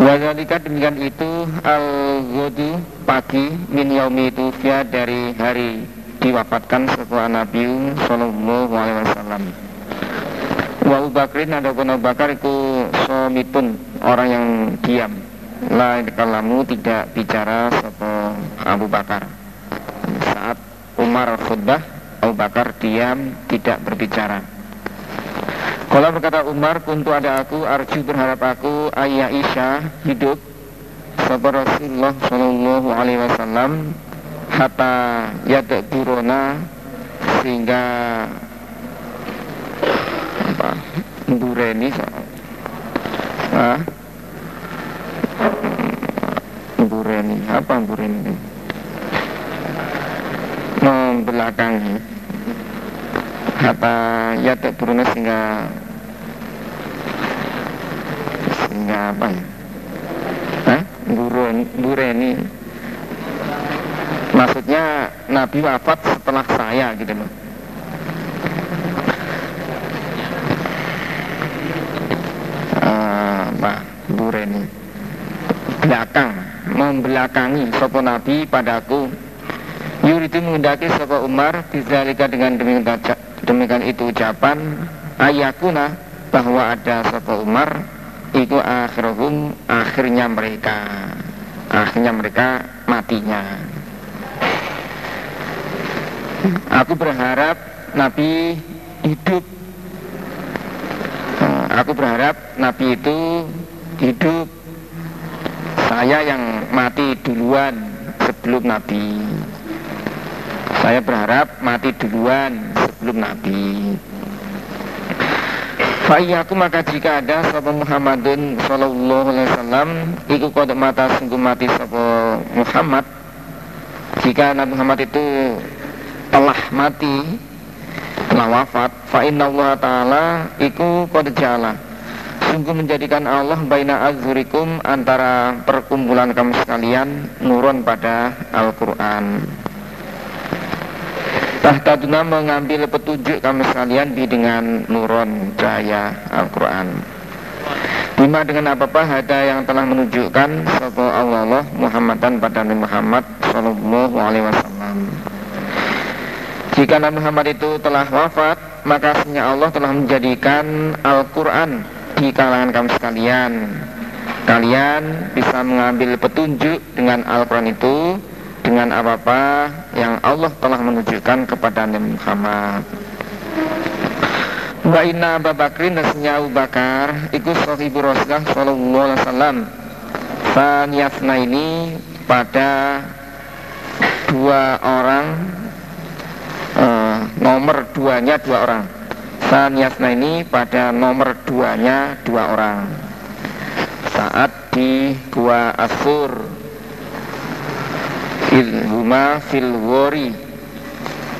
Wazalika demikian itu al-ghudu pagi min yaumi tufya dari hari diwafatkan setelah Nabi Sallallahu Alaihi Wasallam. Wa Bakrin ada Abu Bakar itu somitun orang yang diam. La kalamu tidak bicara sapa Abu Bakar. Saat Umar khutbah, Abu Bakar diam tidak berbicara. Kalau berkata Umar, kuntu ada aku, arju berharap aku, ayah Isya hidup, sabar Rasulullah Shallallahu Alaihi Wasallam hatta yadak sehingga apa? Bureni ah apa bureni membelakangi hatta yadak burona sehingga sehingga apa ya? Hah? Bureni maksudnya Nabi wafat setelah saya gitu loh uh, Pak Bureni belakang membelakangi sopo Nabi padaku. Yuridu mengendaki sopo Umar Bizalika dengan demikian, demikian itu ucapan Ayakuna bahwa ada sopo Umar Itu akhirhum akhirnya mereka Akhirnya mereka matinya. Aku berharap Nabi hidup. Aku berharap Nabi itu hidup. Saya yang mati duluan sebelum Nabi. Saya berharap mati duluan sebelum Nabi. Fa'iyyaku maka jika ada Sahabat Muhammadun Sallallahu alaihi wasallam Iku kodok mata sungguh mati Sahabat Muhammad. Jika Nabi Muhammad itu telah mati telah wafat fa Allah taala iku qad jala sungguh menjadikan Allah baina azhurikum antara perkumpulan kamu sekalian nurun pada Al-Qur'an. Tahtaduna mengambil petunjuk kamu sekalian di dengan nurun cahaya Al-Quran. Bima dengan apa-apa ada yang telah menunjukkan Sopo Allah Muhammadan pada Nabi Muhammad Sallallahu Alaihi Wasallam. Jika Nabi Muhammad itu telah wafat, maka Allah telah menjadikan Al-Quran di kalangan kamu sekalian. Kalian bisa mengambil petunjuk dengan Al-Quran itu dengan apa-apa yang Allah telah menunjukkan kepada Nabi Muhammad. Wa inna Abu Bakrin dan Abu Bakar ikut sahibu Rasulullah Sallallahu Alaihi Wasallam Fanyasna ini pada dua orang uh, nomor duanya dua orang Sanyasna ini pada nomor duanya dua orang. Saat di Gua Asur. Ilhuma fil wori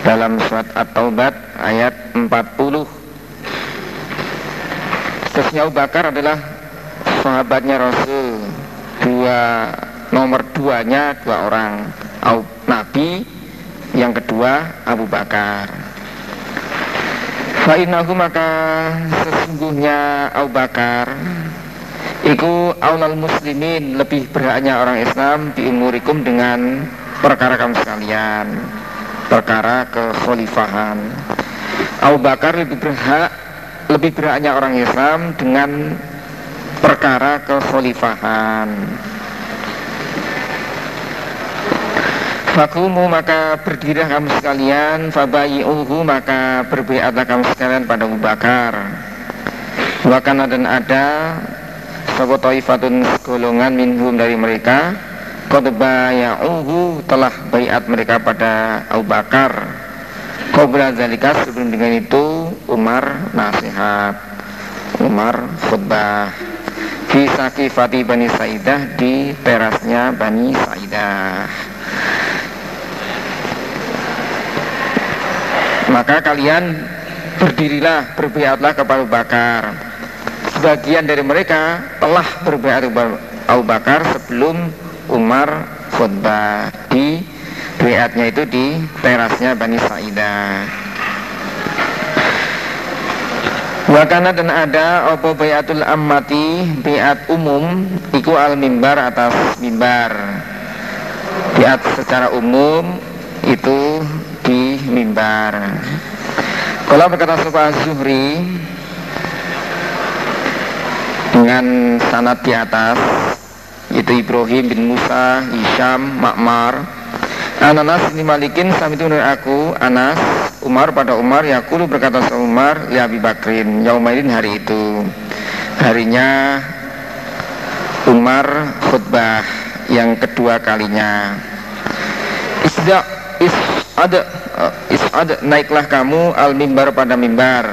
dalam surat At-Taubat ayat 40 Sesnya Abu Bakar adalah sahabatnya Rasul. Dua nomor duanya dua orang. Nabi yang kedua Abu Bakar Fa'inahu maka sesungguhnya Abu Bakar Iku aulal muslimin lebih berhaknya orang Islam diumurikum dengan perkara kamu sekalian Perkara kekhalifahan. Abu Bakar lebih berhak lebih berhaknya orang Islam dengan perkara kekhalifahan Fakumu maka berdirilah kamu sekalian. Fabayi'uhu maka berbiatlah kamu sekalian pada Abu Bakar. Wakana dan ada Sopo taifatun golongan minhum dari mereka. Qadbaya'uhu telah bayat mereka pada Abu Bakar. Qobra zalika sebelum dengan itu Umar nasihat. Umar khutbah. Fi sakifati Bani Saidah di terasnya Bani Saidah Maka kalian berdirilah berbiatlah kepada Abu Bakar. Sebagian dari mereka telah berbiat Abu Bakar sebelum Umar khutbah. Di biatnya itu di terasnya Bani Sa'idah. Wakana dan ada opo bayatul ammati biat umum iku al mimbar atas mimbar. Biat secara umum itu mimbar. Kalau berkata Sofa Zuhri dengan sanat di atas yaitu Ibrahim bin Musa, Hisham, Makmar Ananas ini malikin sami itu aku Anas Umar pada Umar Yakulu berkata sama Umar Li Abi Bakrin Yaumaidin hari itu Harinya Umar khutbah yang kedua kalinya. Isda is ada is'ad naiklah kamu al mimbar pada mimbar.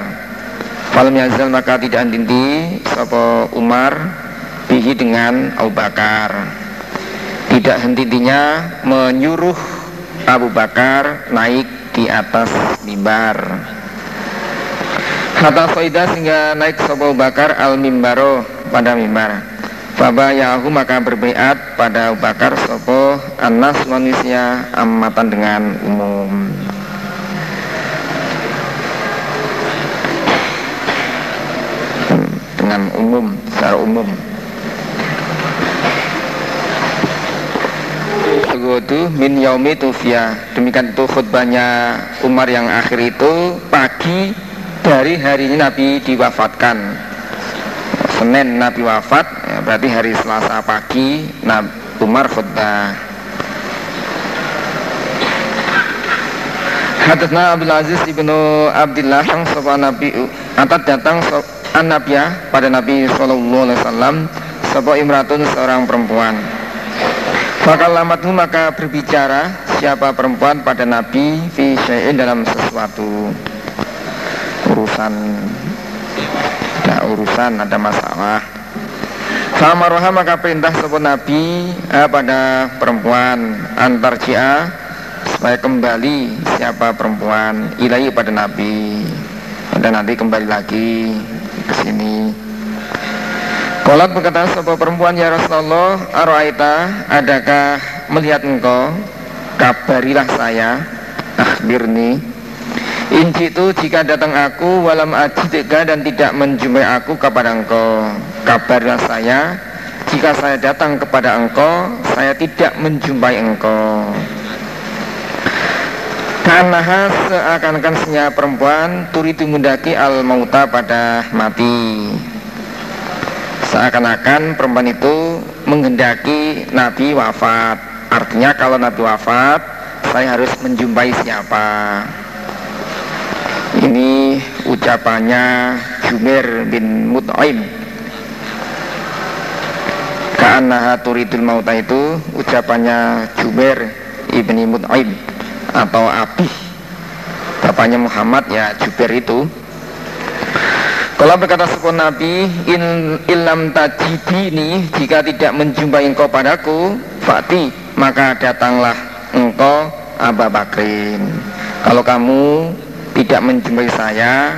Falam yazal maka tidak henti Sapa Umar Bihi dengan Abu Bakar. Tidak henti-hentinya Menyuruh Abu Bakar Naik di atas mimbar. Hatta Faidah sehingga naik Sapa Abu Bakar Al mimbaro pada mimbar. Yahu maka berbaiat pada Abu Bakar sopo anas manusia amatan dengan umum dengan umum secara umum. Godu min yaumi tufia Demikian itu khutbahnya Umar yang akhir itu Pagi dari hari ini Nabi diwafatkan. Senin Nabi wafat ya, berarti hari Selasa pagi Nabi Umar khutbah. Hadasna Abdul Aziz ibnu Abdullah yang sopa Nabi Atat datang an Nabiya pada Nabi Sallallahu Alaihi Wasallam Sopa Imratun seorang perempuan. Maka lamatu maka berbicara siapa perempuan pada Nabi Fi dalam sesuatu. Urusan ada urusan, ada masalah. Famaroha maka perintah sebuah Nabi eh, pada perempuan antar jia supaya kembali siapa perempuan ilahi pada Nabi. Dan nanti kembali lagi ke sini. Kolat berkata sebuah perempuan ya Rasulullah Aroaita adakah melihat engkau? Kabarilah saya akhbirni. Inci itu jika datang aku walam ajidika dan tidak menjumpai aku kepada engkau. Kabarlah saya Jika saya datang kepada engkau Saya tidak menjumpai engkau Karena seakan-akan senya perempuan Turitu mundaki al mauta pada mati. Seakan-akan perempuan itu menghendaki Nabi wafat. Artinya kalau Nabi wafat Saya harus menjumpai siapa? Ini ucapannya Jubair bin Mut'aim Ka'annaha turidul mauta itu ucapannya Jubair ibni Mut'aim atau Abi Bapaknya Muhammad ya Jubair itu. Kalau berkata sepun Nabi in ilam tajidini jika tidak menjumpai engkau padaku Fati maka datanglah engkau Abu Bakrin. Kalau kamu tidak menjumpai saya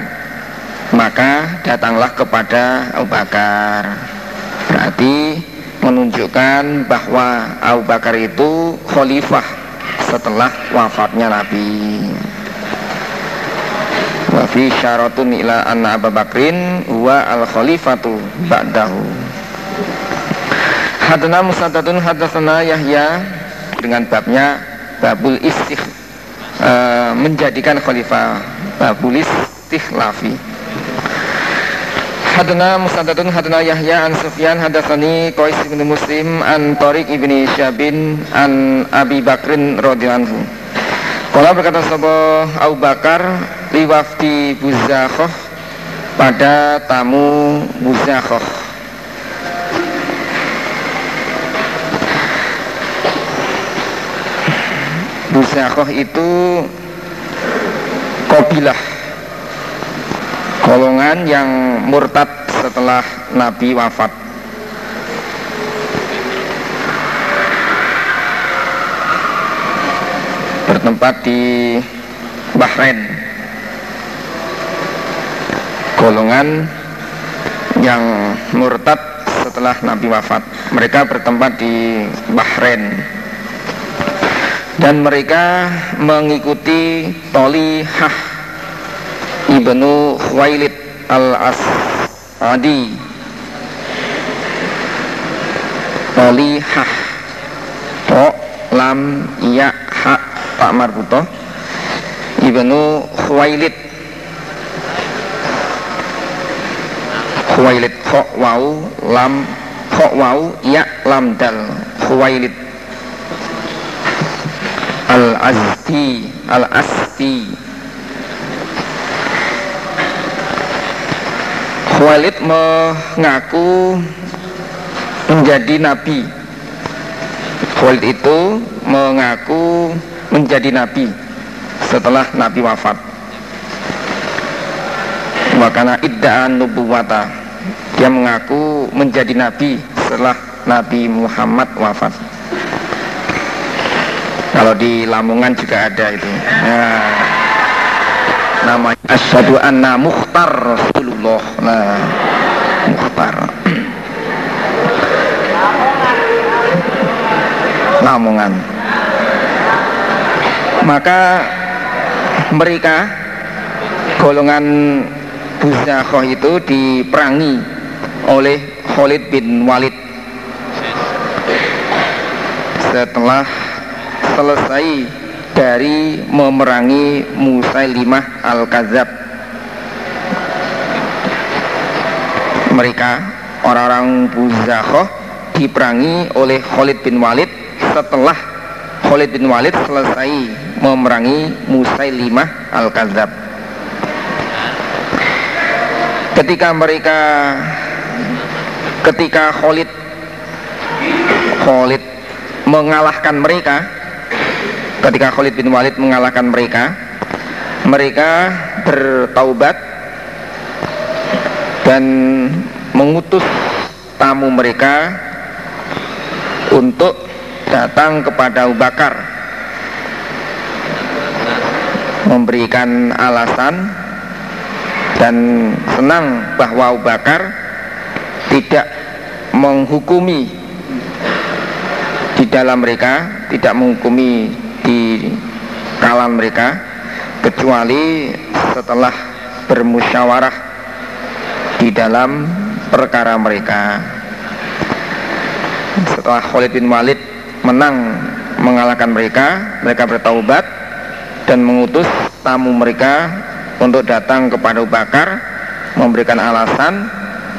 maka datanglah kepada Abu Bakar. Berarti menunjukkan bahwa Abu Bakar itu khalifah setelah wafatnya Nabi. Wa fi syaratun ila anna Abu Bakrin wa al khalifatu ba'dahu. Hadana Musaddadun hadasana Yahya dengan babnya babul istikh uh, menjadikan khalifah babulis tihlafi Hadana Musaddadun Hadana Yahya an Sufyan Hadatsani Qais bin Muslim an Tariq ibni Syabin an Abi Bakrin radhiyallahu Kala berkata sapa Abu Bakar liwafti Buzakhoh pada tamu Buzakhoh Buzakhoh itu Kobilah golongan yang murtad setelah Nabi wafat. Bertempat di Bahrain. Golongan yang murtad setelah Nabi wafat. Mereka bertempat di Bahrain. Dan mereka mengikuti Tolihah ibnu Khuwailid al-As'adi. Tolihah To lam ya ha pak marbuto ibnu Khuwailid Khuwailid kho wau lam kho wau ya lam dal. Khuwailid Al-Azdi Al-Asti Khalid mengaku menjadi nabi. Khalid itu mengaku menjadi nabi setelah nabi wafat. Wakana idda'an nubuwata. Dia mengaku menjadi nabi setelah Nabi Muhammad wafat. Kalau di Lamongan juga ada itu. Nah, namanya asyhadu anna mukhtar Rasulullah. Nah mukhtar. Lamongan. Maka mereka golongan Buzakoh itu diperangi oleh Khalid bin Walid. Setelah selesai dari memerangi Musailimah Al-Kazab mereka orang-orang Buzakhoh diperangi oleh Khalid bin Walid setelah Khalid bin Walid selesai memerangi Musailimah Al-Kazab ketika mereka ketika Khalid Khalid mengalahkan mereka ketika Khalid bin Walid mengalahkan mereka mereka bertaubat dan mengutus tamu mereka untuk datang kepada Abu Bakar. Memberikan alasan dan senang bahwa Abu Bakar tidak menghukumi di dalam mereka, tidak menghukumi di kalangan mereka kecuali setelah bermusyawarah di dalam perkara mereka. Setelah Khalid bin Walid menang mengalahkan mereka, mereka bertaubat dan mengutus tamu mereka untuk datang kepada Bakar memberikan alasan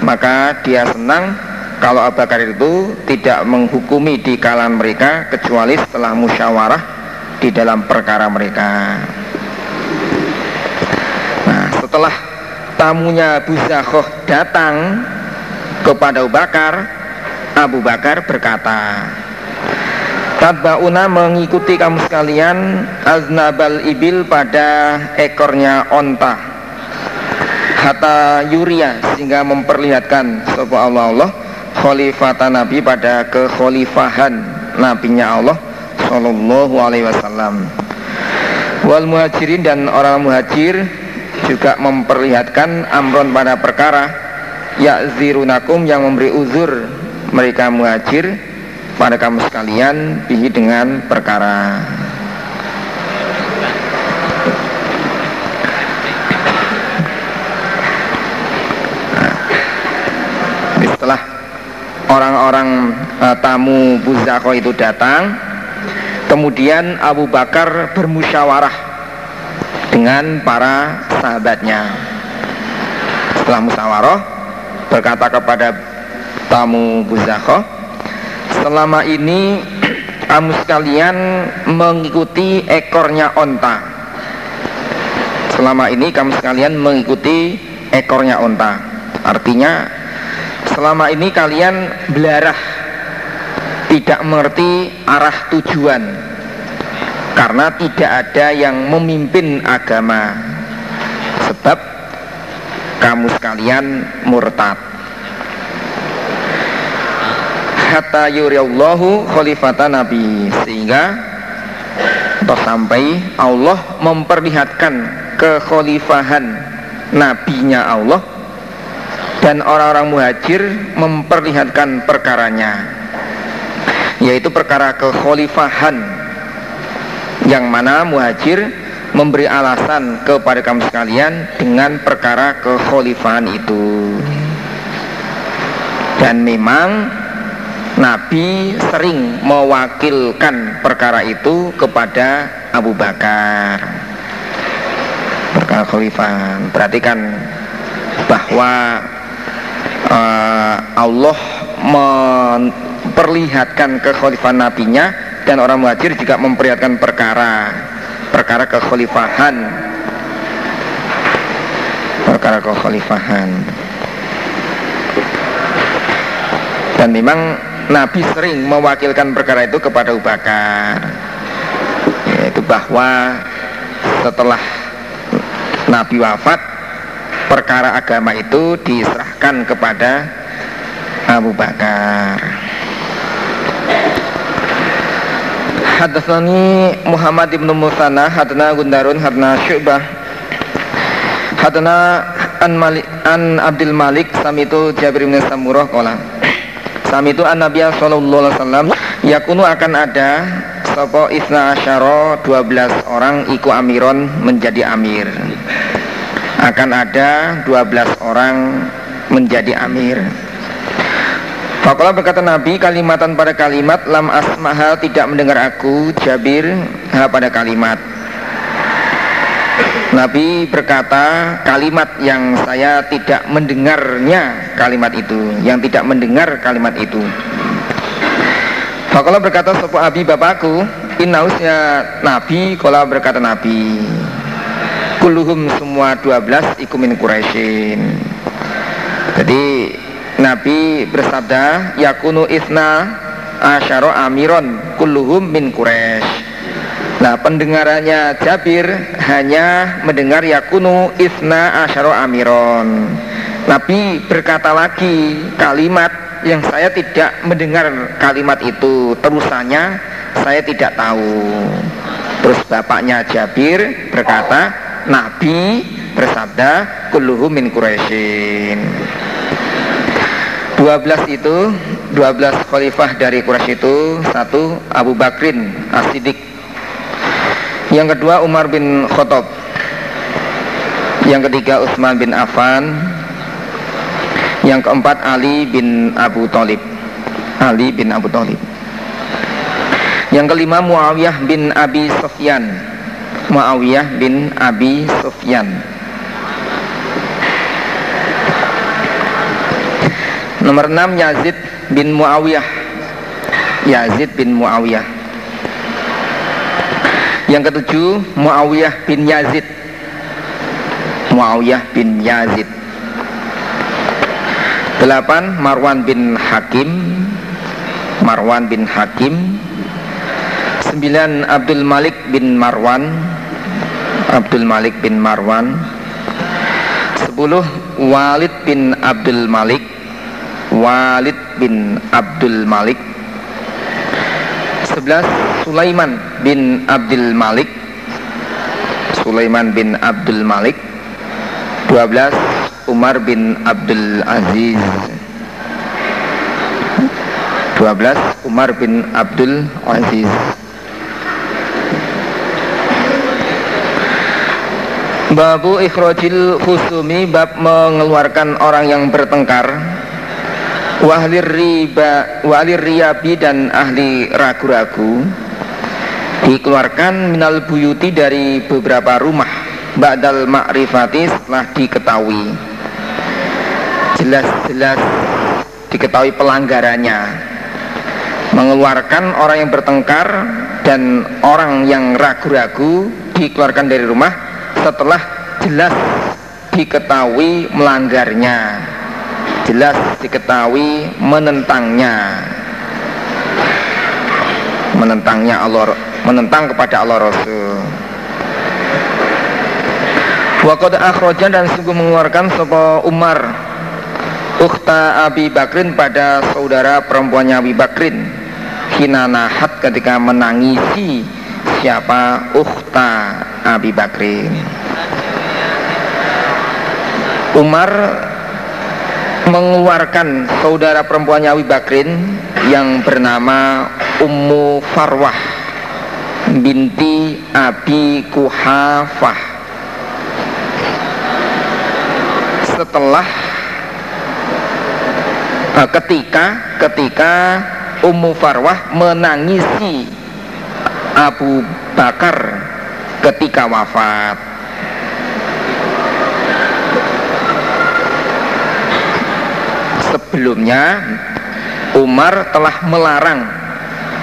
maka dia senang kalau Abu Bakar itu tidak menghukumi di kalangan mereka kecuali setelah musyawarah di dalam perkara mereka. Nah setelah tamunya Abu Zakhoh datang kepada Abu Bakar Abu Bakar berkata Tatbauna mengikuti kamu sekalian aznabal ibil pada ekornya onta Hatta yuria sehingga memperlihatkan Sopo Allah Allah Khalifata Nabi pada kekhalifahan Nabinya Allah Sallallahu alaihi wasallam. Wal muhajirin dan orang muhajir Juga memperlihatkan amron pada perkara Yakzirunakum yang memberi uzur Mereka muhajir pada kamu sekalian bihi dengan perkara. Nah, setelah orang-orang uh, tamu Buzako itu datang kemudian Abu Bakar bermusyawarah dengan para sahabatnya. Setelah musyawarah berkata kepada tamu Buzako selama ini kamu sekalian mengikuti ekornya onta. Selama ini kamu sekalian mengikuti ekornya onta. Artinya selama ini kalian belarah tidak mengerti arah tujuan. Karena tidak ada yang memimpin agama. Sebab kamu sekalian murtad. Hatta yuriyallahu khalifata nabi. Sehingga atau sampai Allah memperlihatkan kekhalifahan nabinya Allah. Dan orang-orang muhajir memperlihatkan perkaranya yaitu perkara kekhalifahan yang mana muhajir memberi alasan kepada kamu sekalian dengan perkara kekhalifahan itu. Dan memang Nabi sering mewakilkan perkara itu kepada Abu Bakar. Perkara khalifah perhatikan bahwa uh, Allah memperlihatkan kekhalifahan nabinya dan orang muhajir juga memperlihatkan perkara perkara kekhalifahan. Perkara kekhalifahan. Dan memang Nabi sering mewakilkan perkara itu kepada Abu Bakar. Yaitu bahwa setelah Nabi wafat perkara agama itu diserahkan kepada Abu Bakar Hadatsani Muhammad ibn Musanna hadana Gundarun hadana Syu'bah hadana an Malik an Abdul Malik samitu Jabir bin Samurah qala. Sami itu an Nabi sallallahu alaihi wasallam yakunu akan ada sopo isna asyara 12 orang iku amiron menjadi amir. Akan ada 12 orang menjadi amir Fakolah berkata Nabi kalimatan pada kalimat lam asmaha tidak mendengar aku Jabir ha pada kalimat. Nabi berkata kalimat yang saya tidak mendengarnya kalimat itu yang tidak mendengar kalimat itu. Fakolah berkata sopo abi bapakku inausnya Nabi Kola berkata Nabi. Kuluhum semua 12 ikumin Quraisyin. Jadi Nabi bersabda Yakunu isna asyaro amiron kulluhum min Quraisy. Nah pendengarannya Jabir hanya mendengar yakunu isna asyaro amiron. Nabi berkata lagi kalimat yang saya tidak mendengar kalimat itu terusannya saya tidak tahu. Terus bapaknya Jabir berkata Nabi bersabda kulluhum min Quraisyin 12 itu 12 khalifah dari Quraisy itu satu Abu Bakrin As-Siddiq. Yang kedua Umar bin Khattab. Yang ketiga Utsman bin Affan. Yang keempat Ali bin Abu Thalib. Ali bin Abu Thalib. Yang kelima Muawiyah bin Abi Sufyan. Muawiyah bin Abi Sufyan Nomor 6 Yazid bin Muawiyah. Yazid bin Muawiyah. Yang ketujuh Muawiyah bin Yazid. Muawiyah bin Yazid. Delapan Marwan bin Hakim. Marwan bin Hakim. Sembilan Abdul Malik bin Marwan. Abdul Malik bin Marwan. Sepuluh Walid bin Abdul Malik Walid bin Abdul Malik. 11 Sulaiman bin Abdul Malik. Sulaiman bin Abdul Malik. 12 Umar bin Abdul Aziz. 12 Umar bin Abdul Aziz. Babu ikhrojil khusumi bab mengeluarkan orang yang bertengkar wahlir riba walir riabi dan ahli ragu-ragu dikeluarkan minal buyuti dari beberapa rumah ba'dal ma'rifati setelah diketahui. Jelas-jelas diketahui pelanggarannya. Mengeluarkan orang yang bertengkar dan orang yang ragu-ragu dikeluarkan dari rumah setelah jelas diketahui melanggarnya jelas diketahui menentangnya. Menentangnya Allah menentang kepada Allah Rasul. Waqad akhraja dan sungguh mengeluarkan sapa Umar Ukhta Abi Bakrin pada saudara perempuannya Abi Bakrin. Hina nahat ketika menangisi siapa Ukhta Abi Bakrin. Umar mengeluarkan saudara perempuannya Abu Bakrin yang bernama Ummu Farwah binti Abi Kuhafah. Setelah uh, ketika ketika Ummu Farwah menangisi Abu Bakar ketika wafat sebelumnya Umar telah melarang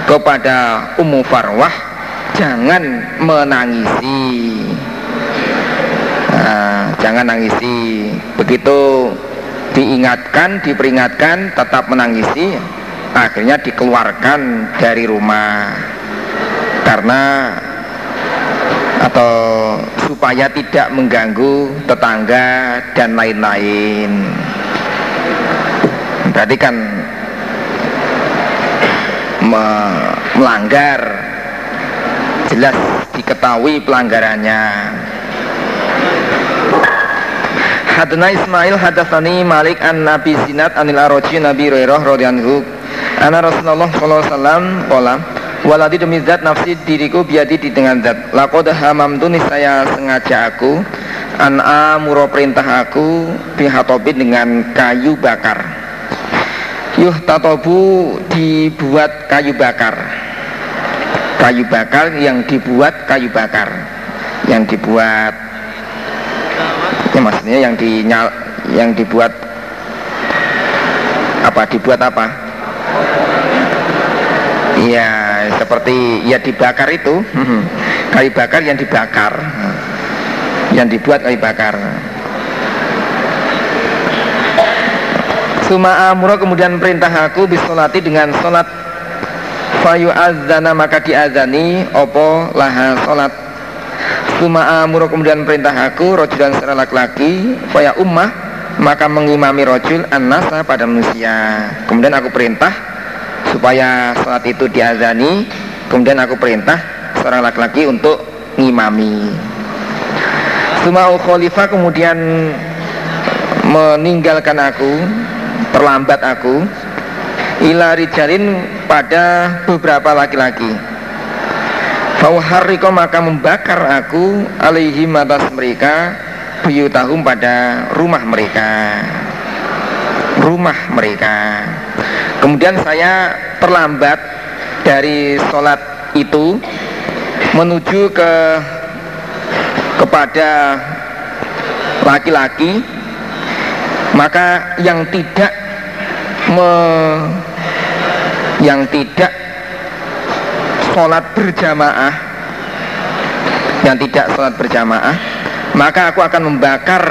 kepada Ummu Farwah jangan menangisi. Nah, jangan nangisi. Begitu diingatkan diperingatkan tetap menangisi akhirnya dikeluarkan dari rumah. Karena atau supaya tidak mengganggu tetangga dan lain-lain berarti kan melanggar. Jelas diketahui pelanggarannya. Hadana Ismail hadatsani Malik an Nabi Zinat anil Aroji Nabi Rairah radhiyallahu Ana Rasulullah sallallahu alaihi wasallam Waladi demi zat nafsi diriku biadi di dengan zat. Lakoda hamam tunis saya sengaja aku An amuro perintah aku Bihatobin dengan kayu bakar Yuh tatobu dibuat kayu bakar. Kayu bakar yang dibuat kayu bakar. Yang dibuat Ya maksudnya yang dinyal Yang dibuat Apa dibuat apa? Iya, seperti ya dibakar itu, kayu bakar yang dibakar, yang dibuat kayu bakar. Suma amuro kemudian perintah aku bisolati dengan solat Fayu azana maka diazani Opo laha solat Suma amuro kemudian perintah aku Rojulan secara laki-laki. Faya ummah maka mengimami rojul an-nasa pada manusia. Kemudian aku perintah supaya saat itu diazani kemudian aku perintah seorang laki-laki untuk ngimami. Sumau khalifah kemudian meninggalkan aku terlambat aku ila rijalin pada beberapa laki-laki. Fauharriko maka membakar aku alaihi atas mereka buyutahum pada rumah mereka. Rumah mereka. Kemudian saya terlambat dari sholat itu menuju ke kepada laki-laki maka yang tidak me, yang tidak sholat berjamaah yang tidak sholat berjamaah maka aku akan membakar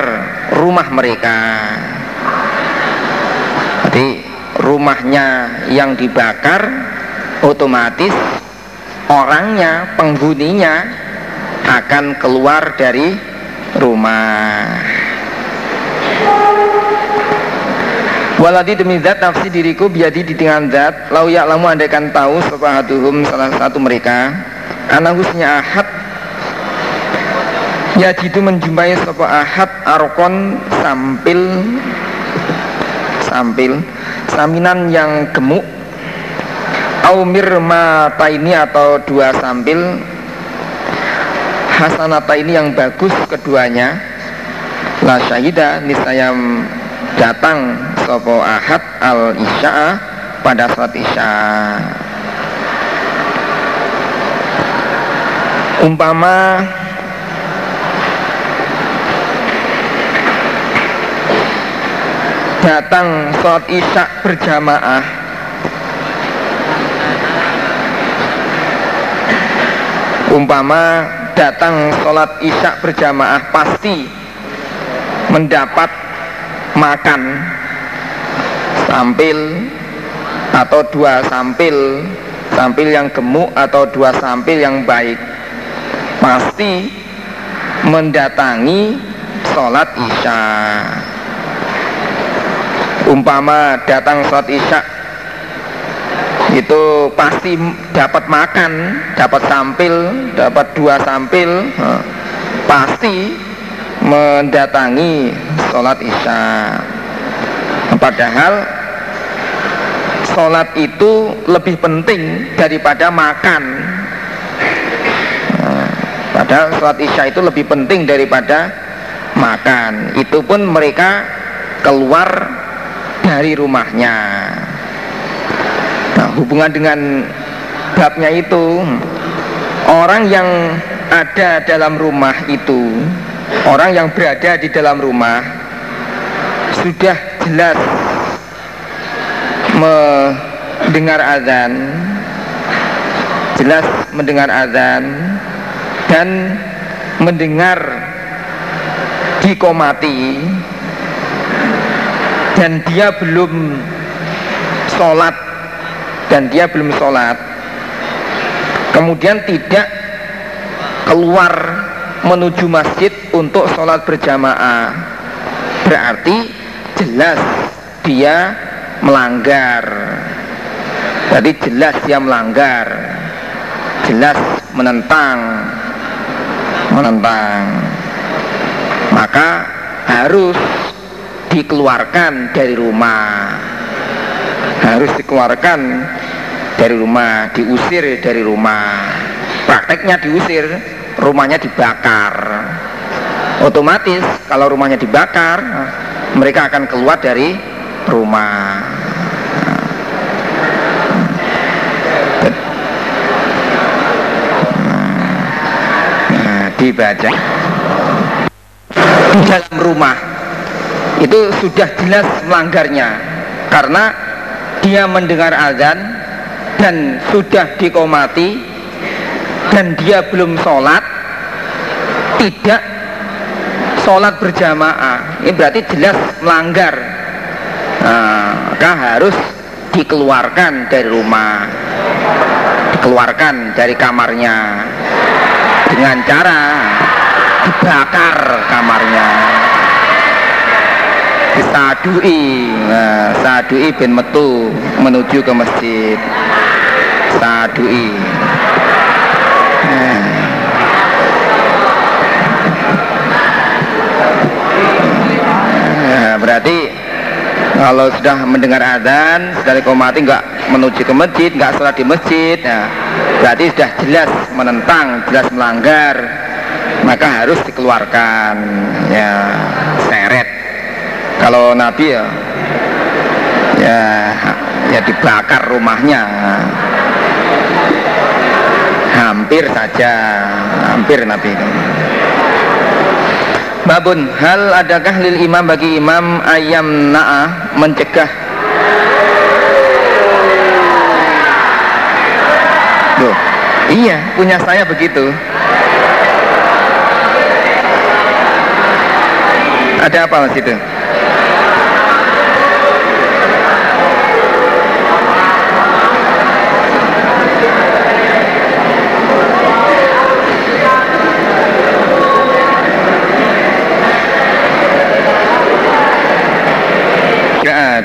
rumah mereka. Jadi rumahnya yang dibakar otomatis orangnya penghuninya akan keluar dari rumah Waladi demi zat nafsi diriku biadi di dengan zat. Lau ya'lamu andaikan tahu Sopahaduhum salah satu mereka. Anahusnya ahad. Ya jitu menjumpai sopa ahad Arkon sampil Sampil saminan yang gemuk. Aumir mata ini atau dua sampil. Hasanata ini yang bagus keduanya. La syahida niscaya datang Sopo ahad al isya pada saat isya. Umpama datang sholat isya berjamaah umpama datang sholat isya berjamaah pasti mendapat makan. Sampil atau dua sampil. Sampil yang gemuk atau dua sampil yang baik. Pasti mendatangi sholat isya. Umpama datang sholat isya itu pasti dapat makan dapat sampil dapat dua sampil pasti mendatangi sholat isya. Padahal sholat itu lebih penting daripada makan. Padahal sholat isya itu lebih penting daripada makan. Itu pun mereka keluar dari rumahnya. Nah, hubungan dengan babnya itu orang yang ada dalam rumah itu orang yang berada di dalam rumah sudah jelas mendengar azan jelas mendengar azan dan mendengar dikomati dan dia belum sholat dan dia belum sholat. Kemudian tidak keluar menuju masjid untuk sholat berjamaah. Berarti jelas dia melanggar. Jadi jelas dia melanggar. Jelas menentang. Menentang. Maka harus dikeluarkan dari rumah. Harus dikeluarkan dari rumah diusir dari rumah. Prakteknya diusir rumahnya dibakar. Otomatis kalau rumahnya dibakar mereka akan keluar dari rumah. Nah, dibaca di dalam rumah itu sudah jelas melanggarnya. Karena dia mendengar azan dan sudah dikomati dan dia belum sholat tidak sholat berjamaah. Ini berarti jelas melanggar. Nah, harus dikeluarkan dari rumah dikeluarkan dari kamarnya. Dengan cara dibakar kamarnya. Disadui nah, sadui bin metu menuju ke masjid. Sadui kalau sudah mendengar adzan sekali komati nggak menuju ke masjid nggak sholat di masjid ya, berarti sudah jelas menentang jelas melanggar maka harus dikeluarkan ya seret. Kalau nabi ya ya ya dibakar rumahnya. Hampir saja hampir nabi itu Babun, hal adakah lil imam bagi imam ayam na'ah mencegah Loh, iya, punya saya begitu Ada apa mas itu?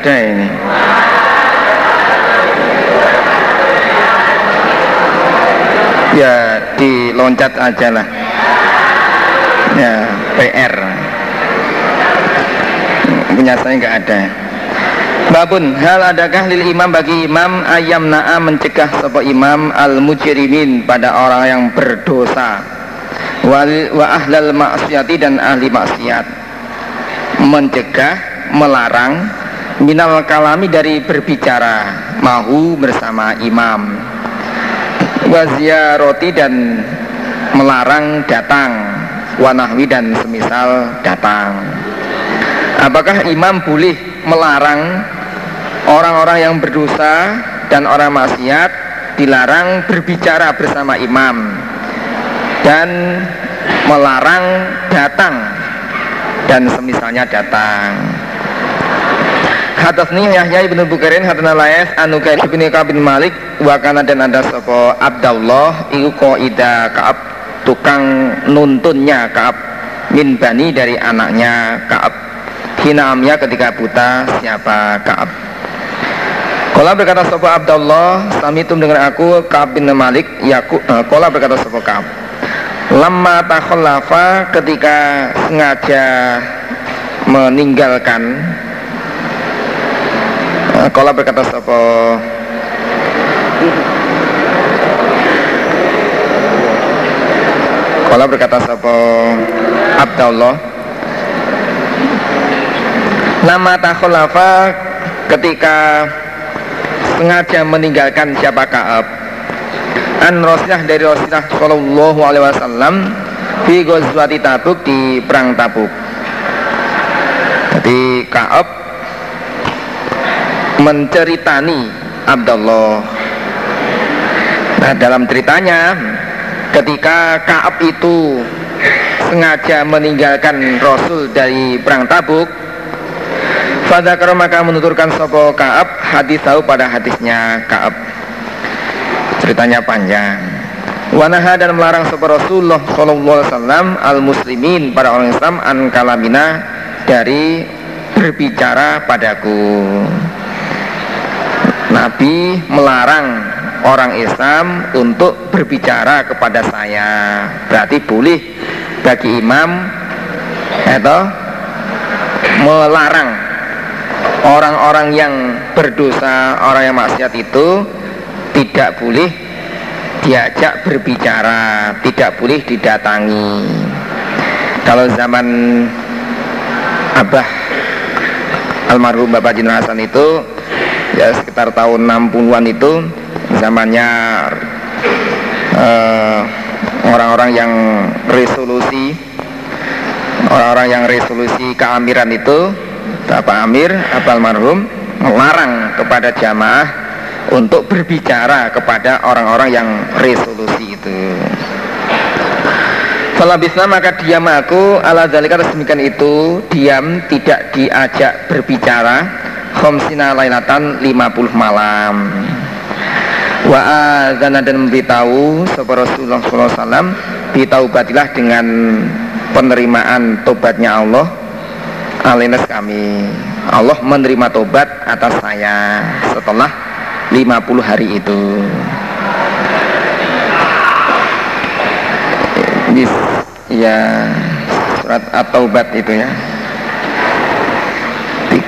Ada ini. Ya diloncat aja lah. Ya PR punya saya nggak ada. Babun, hal adakah lil imam bagi imam ayam na'a mencegah sopo imam al mujrimin pada orang yang berdosa? Wal, wa ahlal maksiati dan ahli maksiat. Mencegah melarang minal kalami dari berbicara mahu bersama imam. Roti dan melarang datang. Wanahwi dan semisal datang. Apakah imam boleh melarang orang-orang yang berdosa dan orang maksiat dilarang berbicara bersama imam dan melarang datang dan semisalnya datang Hadasni Yahya ibn Bukairin hadana layas anu kain ibn Kabin Malik wakana dan ada sopo Abdullah iku ida Kaab tukang nuntunnya Kaab min bani dari anaknya Kaab. Hinamnya ketika buta siapa Kaab? Kola berkata sopo Abdullah Samitum dengan aku Kaab bin Malik yaku, uh, Kola berkata sopo Kaab Lama takhallafa ketika sengaja meninggalkan Kala berkata sapa Kala berkata sapa Abdullah Nama takhulafa ketika sengaja meninggalkan siapa Kaab. An Rasulullah dari Rasulullah Shallallahu Alaihi Wasallam di Ghazwati Tabuk di perang Tabuk. Jadi Kaab menceritani Abdullah. Nah dalam ceritanya ketika Kaab itu sengaja meninggalkan Rasul dari perang Tabuk Fadakar maka menuturkan sopo Kaab hadis tahu pada hadisnya Kaab. Ceritanya panjang. Wanaha dan melarang sopo Rasulullah Sallallahu Alaihi Wasallam al Muslimin para orang Islam an kalamina dari berbicara padaku Nabi melarang orang Islam untuk berbicara kepada saya berarti boleh bagi imam atau melarang orang-orang yang berdosa, orang yang maksiat itu tidak boleh diajak berbicara, tidak boleh didatangi. Kalau zaman Abah almarhum Bapak Jin Hasan itu ya sekitar tahun 60-an itu zamannya eh, orang-orang uh, yang resolusi orang-orang yang resolusi keamiran itu Bapak Amir Abal Marhum melarang kepada jamaah untuk berbicara kepada orang-orang yang resolusi itu. Falabisna maka diam aku ala zalika resmikan itu diam tidak diajak berbicara khomsina lailatan 50 malam. Wa azana dan memberitahu sahabat Rasulullah SAW batilah dengan penerimaan tobatnya Allah alinas kami. Allah menerima tobat atas saya setelah 50 hari itu. Bis, ya surat at-taubat itu ya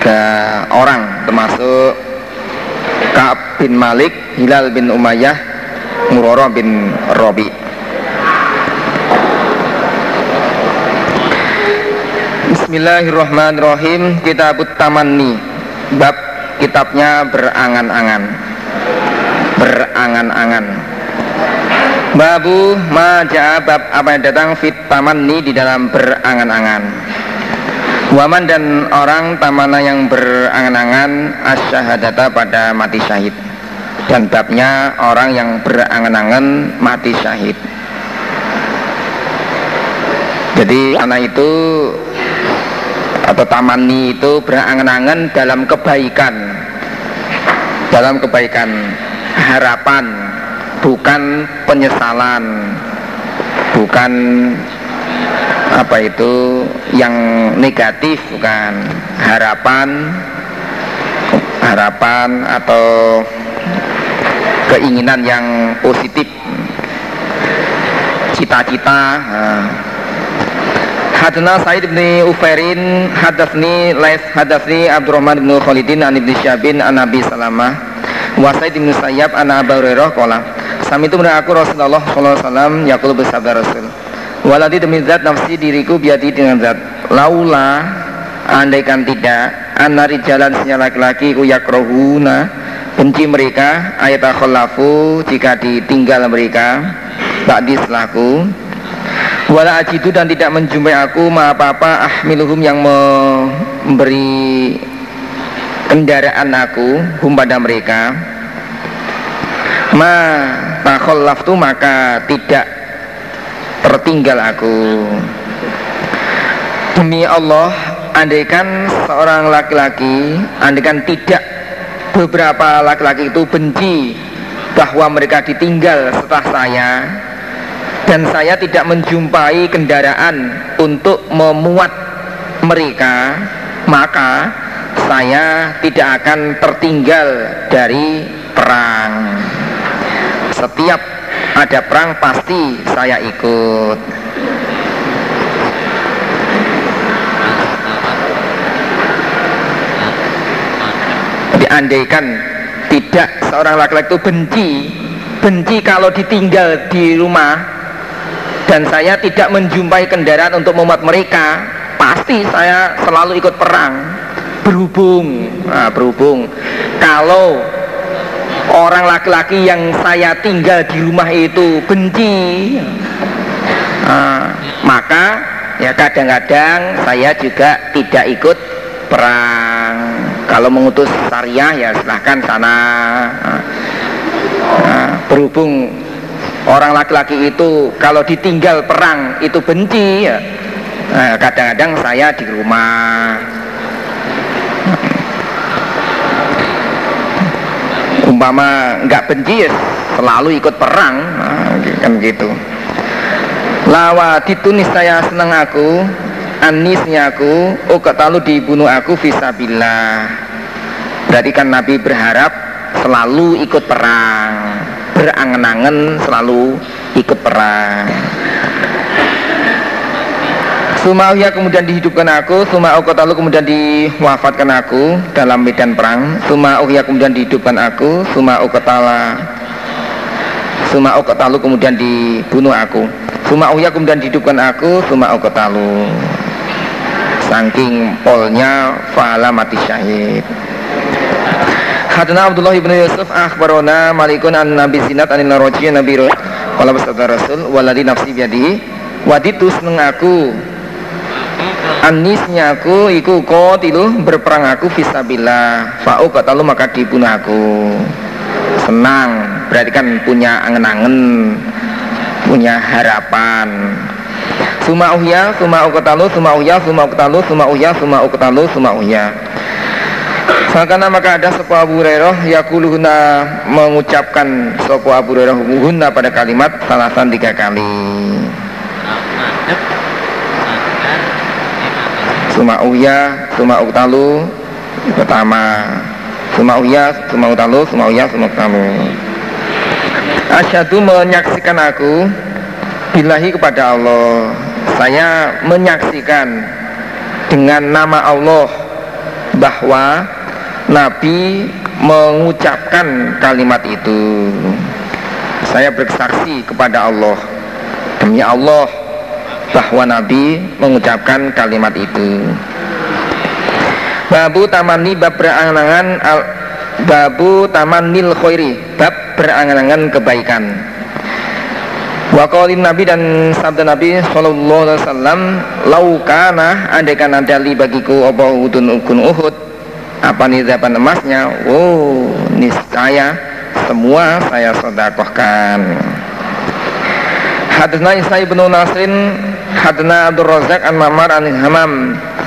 tiga orang termasuk Ka'ab bin Malik, Hilal bin Umayyah, Muroro bin Robi Bismillahirrahmanirrahim. Kitab Tamanni. Bab kitabnya berangan-angan. Berangan-angan. Babu maja bab apa yang datang fit tamanni di dalam berangan-angan Waman dan orang tamana yang berangan-angan asyhadata pada mati syahid. Dan babnya orang yang berangan-angan mati syahid. Jadi anak itu atau tamani itu berangan-angan dalam kebaikan. Dalam kebaikan. Harapan. Bukan penyesalan. Bukan apa itu yang negatif bukan harapan harapan atau keinginan yang positif cita-cita Hadna Said bin Ufairin Hadasni Lais Hadasni Abdurrahman bin Khalidin An ibn Syabin An Nabi Salamah Wa Said bin Sayyab An Abu Hurairah Kola Sami itu aku Rasulullah Sallallahu Alaihi Wasallam Yakul bersabda Rasul Waladi demi zat nafsi diriku biati dengan zat. Laula Andaikan tidak Anari jalan sinyal laki-laki ku yakrohuna Benci mereka Ayat akhollafu Jika ditinggal mereka Ba'di selaku wala ajidu dan tidak menjumpai aku ma apa-apa ahmiluhum yang memberi kendaraan aku hum pada mereka. Ma takhallaftu maka tidak tertinggal aku. Demi Allah andaikan seorang laki-laki andaikan tidak beberapa laki-laki itu benci bahwa mereka ditinggal setelah saya dan saya tidak menjumpai kendaraan untuk memuat mereka maka saya tidak akan tertinggal dari perang. Setiap ada perang pasti saya ikut. Diandaikan tidak seorang laki-laki itu benci benci kalau ditinggal di rumah dan saya tidak menjumpai kendaraan untuk memuat mereka pasti saya selalu ikut perang. Berhubung nah, berhubung. Kalau orang laki-laki yang saya tinggal di rumah itu benci. Nah, maka ya kadang-kadang saya juga tidak ikut perang. Kalau mengutus syariah ya silahkan sana. Nah, berhubung orang laki-laki itu kalau ditinggal perang itu benci ya. Nah, kadang-kadang saya di rumah umpama nggak benci ya selalu ikut perang. Nah, kan gitu. Lawa ditunis saya senang aku anisnya aku oh lalu dibunuh aku visabillah berarti kan Nabi berharap selalu ikut perang. Berangan-angan selalu ikut perang Sumauhya kemudian dihidupkan aku, Sumaukotalu kemudian diwafatkan aku dalam medan perang, Sumauhya kemudian dihidupkan aku, Sumaukotala Sumaukotalu kemudian dibunuh aku, Sumauhya kemudian dihidupkan aku, Sumaukotalu Saking polnya fa'ala mati syahid. Hadana Abdullah ibn Yusuf akhbarona malikun an Nabi Sinat an Naroji Nabi Ruh bersabda Rasul waladi nafsi biadi waditu seneng aku Anisnya aku iku tilu berperang aku fisabilillah fa'u katalu maka dibunuh aku. Senang berarti kan punya angen-angen punya harapan. Suma uhya, suma uktalu, suma uhya, suma uktalu, suma uhya, suma uktalu, suma uhya Makanya maka ada sebuah Abu Hurairah yakuluhuna mengucapkan sebuah Abu Hurairah huna pada kalimat salasan tiga kali Suma uya, suma uktalu Pertama. Suma uya, suma uktalu, suma uya, suma uktalu Asyadu menyaksikan aku Bilahi kepada Allah. Saya menyaksikan Dengan nama Allah Bahwa Nabi mengucapkan kalimat itu. Saya bersaksi kepada Allah. Demi Allah bahwa Nabi mengucapkan kalimat itu. Babu tamani bab berangan-angan al, babu tamanil khairi bab berangan-angan kebaikan. Waqalin Nabi dan sabda Nabi Sallallahu Alaihi Wasallam Laukana andaikan ada li bagiku apa udun ukun uhud Apa nizaban emasnya Oh niscaya semua saya sodakohkan Hadisna Isa ibnu Nasrin Hadna Abdul Razak an Mamar an Hamam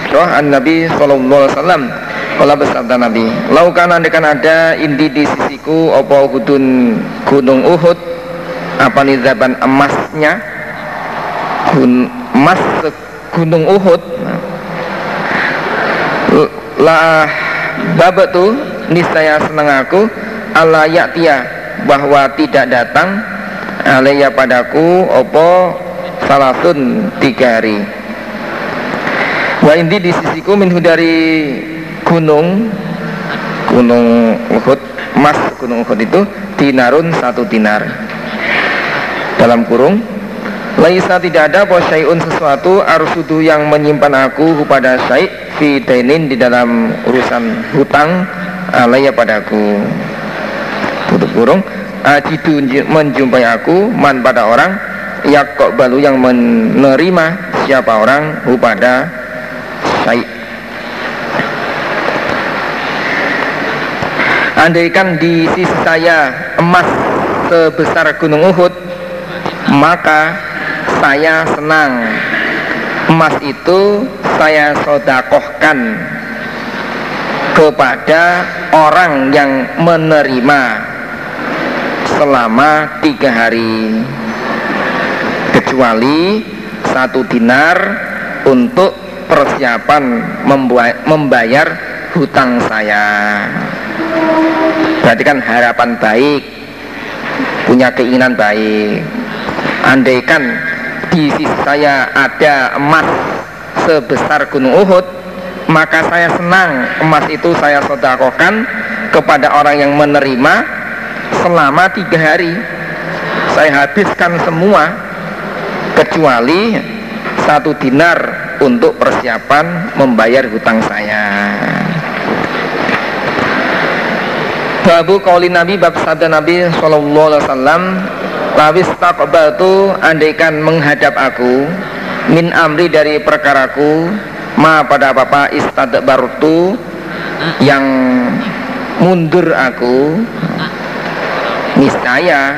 Roh an Nabi Sallallahu Alaihi Wasallam. Kala bersabda Nabi Laukan andekan ada indi di sisiku Opo hudun gunung Uhud? Apa nizaban emasnya? Gun, Emas gunung Uhud? Lah Babat tu Niscaya senang aku Allah yaktia Bahwa tidak datang Alaya padaku Opo salatun tiga hari. Wa indi di sisiku minhu dari gunung gunung Uhud mas gunung Uhud itu dinarun satu dinar. Dalam kurung Laisa tidak ada bahwa syai'un sesuatu arsudu yang menyimpan aku pada syai' fi dainin di dalam urusan hutang alaya padaku. Tutup kurung ajidu menjumpai aku man pada orang kok balu yang menerima siapa orang pada syai Andaikan di sisi saya emas sebesar gunung Uhud Maka saya senang. Emas itu saya sodakohkan Kepada orang yang menerima Selama tiga hari kecuali satu dinar untuk persiapan membayar hutang saya. Berarti kan harapan baik punya keinginan baik. Andaikan di sisi saya ada emas sebesar gunung Uhud maka saya senang emas itu saya sodakokan kepada orang yang menerima selama tiga hari. Saya habiskan semua kecuali satu dinar untuk persiapan membayar hutang saya. Babu kaulin Nabi bab sabda Nabi Sallallahu Alaihi Wasallam Lawis takbatu andaikan menghadap aku Min amri dari perkaraku Ma pada apa istad barutu Yang mundur aku Niscaya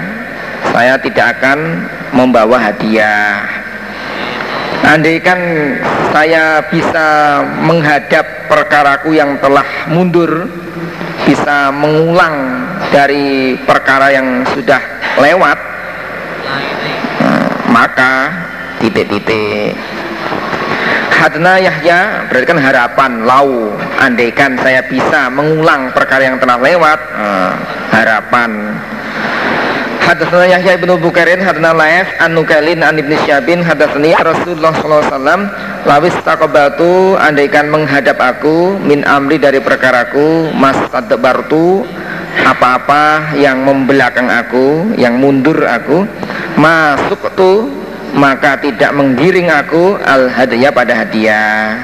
Saya tidak akan membawa hadiah. Andaikan saya bisa menghadap perkaraku yang telah mundur Bisa mengulang dari perkara yang sudah lewat nah, Maka titik-titik. Hadna Yahya berarti kan harapan lau. Andaikan saya bisa mengulang perkara yang telah lewat nah, Harapan Hadatsana Yahya bin Bukairin hadatsana Laif an Nukailin an Ibnu Syabin hadatsani Rasulullah sallallahu alaihi wasallam Lawis takobatu andaikan menghadap aku min amri dari perkaraku mas tadbartu apa-apa yang membelakang aku, yang mundur aku, masuk tuh maka tidak menggiring aku al hadiah pada hadiah.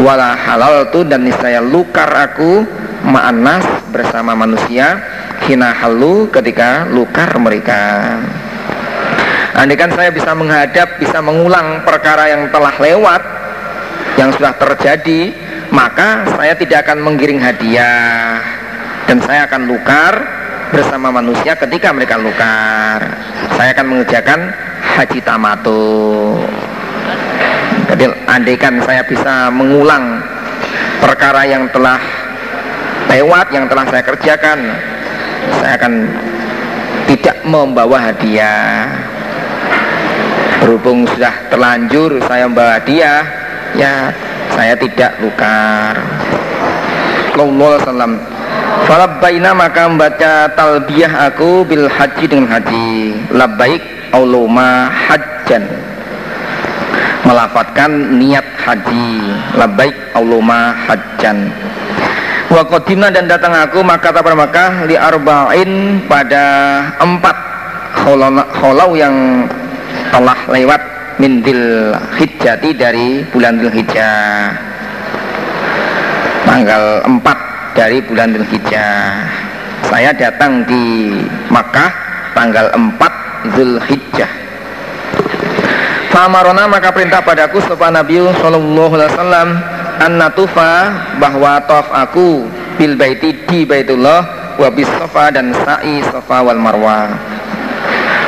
Wala halal tu dan niscaya lukar aku ma'anas bersama manusia hina halu ketika lukar mereka. Andaikan saya bisa menghadap, bisa mengulang perkara yang telah lewat, yang sudah terjadi, maka saya tidak akan menggiring hadiah dan saya akan lukar bersama manusia ketika mereka lukar. Saya akan mengerjakan haji tamatu. Jadi andaikan saya bisa mengulang perkara yang telah lewat, yang telah saya kerjakan, saya akan tidak membawa hadiah. Berhubung sudah terlanjur saya membawa dia ya saya tidak lukar Sallallahu Alaihi Falabbaina maka membaca talbiyah aku bil haji dengan haji. Labbaik auluma hajjan. Melafatkan niat haji. Labbaik auluma hajjan Wa dan datang aku maka pada Makkah li arba'in pada empat kholau yang telah lewat mindil hijjati dari bulan hijjah tanggal 4 dari bulan hijjah saya datang di Makkah tanggal 4 Zulhijjah Famarona maka perintah padaku sopa Nabi Sallallahu Alaihi Wasallam an natufa bahwa tawaf aku bil baiti di baitullah wa bis sofa dan sa'i sofa wal marwah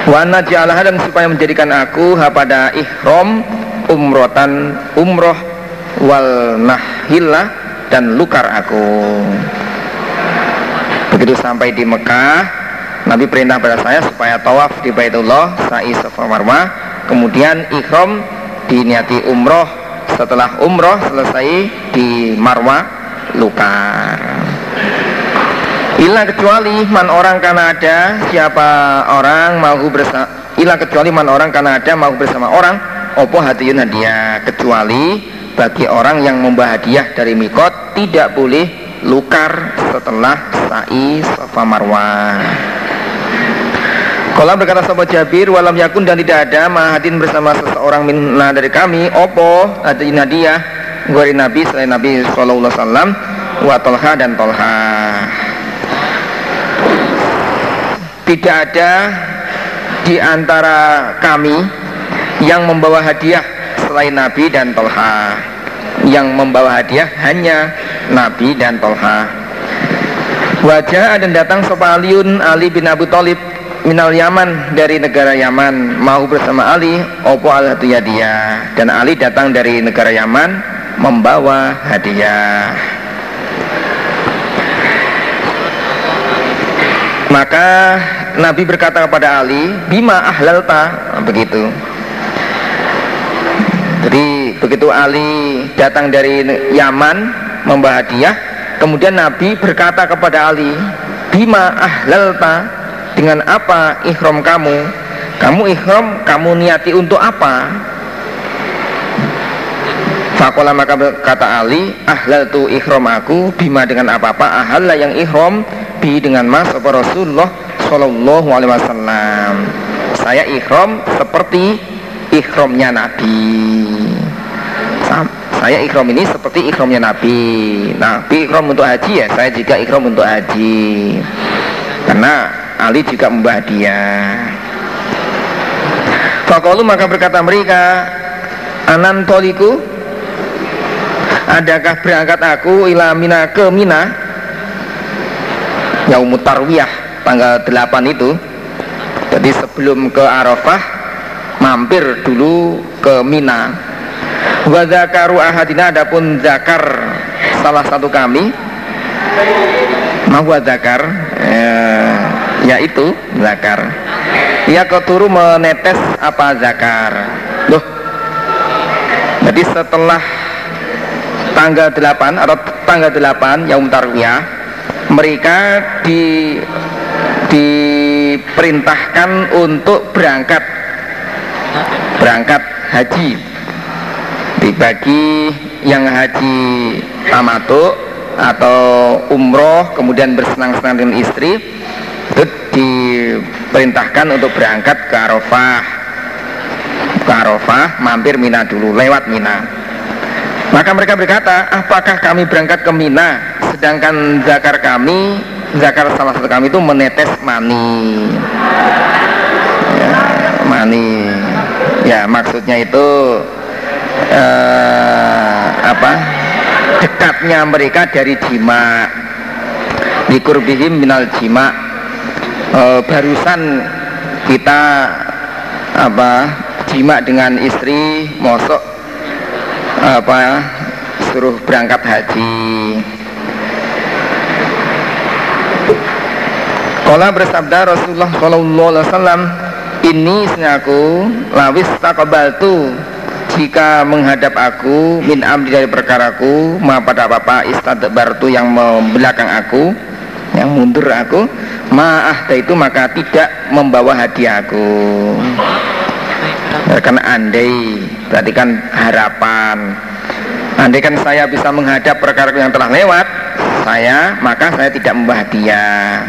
wa naj'alaha dan supaya menjadikan aku pada ihram umrotan umroh wal nahillah dan lukar aku. Begitu sampai di Mekah Nabi perintah pada saya supaya tawaf di Baitullah sa'i safa marwah kemudian ihram diniati umroh setelah umroh selesai di marwah lukar Ila kecuali man orang karena ada siapa orang mau bersama Ila kecuali man orang karena ada mau bersama orang Opo hatiyun hadiah. Kecuali bagi orang yang membawa hadiah dari mikot Tidak boleh lukar setelah sa'i safa marwah Kalau berkata sahabat Jabir walam yakun dan tidak ada mahadin bersama seseorang minna dari kami opo hatiyun hadiah Gori Nabi selain Nabi Sallallahu Alaihi Wasallam wa Tolha dan Tolha. Tidak ada di antara kami yang membawa hadiah selain Nabi dan Tolha. Yang membawa hadiah hanya Nabi dan Tolha. Wajah dan datang Sopaliun Ali bin Abu Talib minal Yaman dari negara Yaman. Mau bersama Ali opo al hadiah dan Ali datang dari negara Yaman membawa hadiah. Maka Nabi berkata kepada Ali, Bima ahlalta, begitu. Jadi begitu Ali datang dari Yaman membawa hadiah, kemudian Nabi berkata kepada Ali, Bima ahlalta, dengan apa ikhram kamu? Kamu ikhram, kamu niati untuk apa? Fakola maka kata Ali, ahlal tu ikhram aku, bima dengan apa-apa, ahal yang ikhram, Nabi dengan mas apa Rasulullah Shallallahu Alaihi Wasallam saya ikhram seperti ikhramnya Nabi saya ikhram ini seperti ikhramnya Nabi Nabi ikhram untuk haji ya saya juga ikhram untuk haji karena Ali juga membah dia. Fakalu maka berkata mereka Anan toliku Adakah berangkat aku ila mina ke mina? Yaumut Tarwiyah tanggal 8 itu. Jadi sebelum ke Arafah mampir dulu ke Mina. Wa zakaru ahadina adapun zakar salah satu kami. Mahwa zakar? Eh, yaitu zakar. Ia keturu menetes apa zakar? Loh. Jadi setelah tanggal 8 atau tanggal 8 Yaum Tarwiyah mereka di diperintahkan untuk berangkat. Berangkat haji. Dibagi yang haji tamatu atau umroh kemudian bersenang-senang dengan istri itu diperintahkan untuk berangkat ke Arafah. Ke Arafah mampir Mina dulu lewat Mina. Maka mereka berkata apakah kami berangkat ke Mina? Sedangkan zakar kami zakar salah satu kami itu menetes mani. Ya, mani. Ya maksudnya itu uh, apa? Dekatnya mereka dari jima. Dikurbihim minal jima uh, barusan kita apa jima dengan istri mosok apa suruh berangkat haji. Kala bersabda Rasulullah Sallallahu Alaihi Wasallam ini senyaku lawis takobaltu jika menghadap aku min amri dari perkaraku ma pada apa istadbartu yang membelakang aku yang mundur aku maah itu maka tidak membawa hadiah aku. Ya, karena andai berarti kan harapan. Andai kan saya bisa menghadap perkara yang telah lewat saya maka saya tidak membawa hadiah.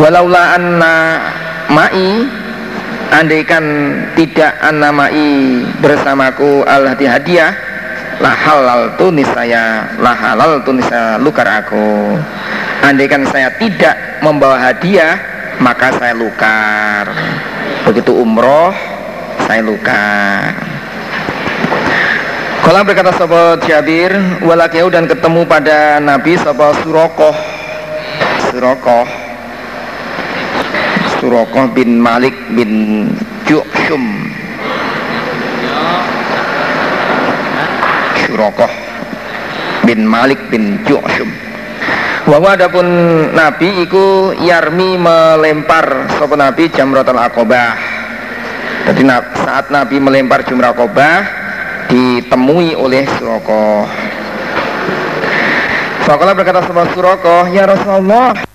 Walaula anna ma'i andaikan tidak anamai bersamaku al hadiah lah halal tunis saya lah halal tunis saya lukar aku andaikan saya tidak membawa hadiah maka saya lukar. Begitu umroh saya lukar. Kalau berkata sahabat Jabir walakiau dan ketemu pada Nabi sahabat Surokoh. Surokoh. Suraqah bin Malik bin Ju'shum Suraqah bin Malik bin Ju'shum bahwa adapun Nabi iku yarmi melempar sapa Nabi? Jamratul akobah jadi saat Nabi melempar jumrah akobah ditemui oleh Suraqah Fakallah berkata sama Suraqah Ya Rasulullah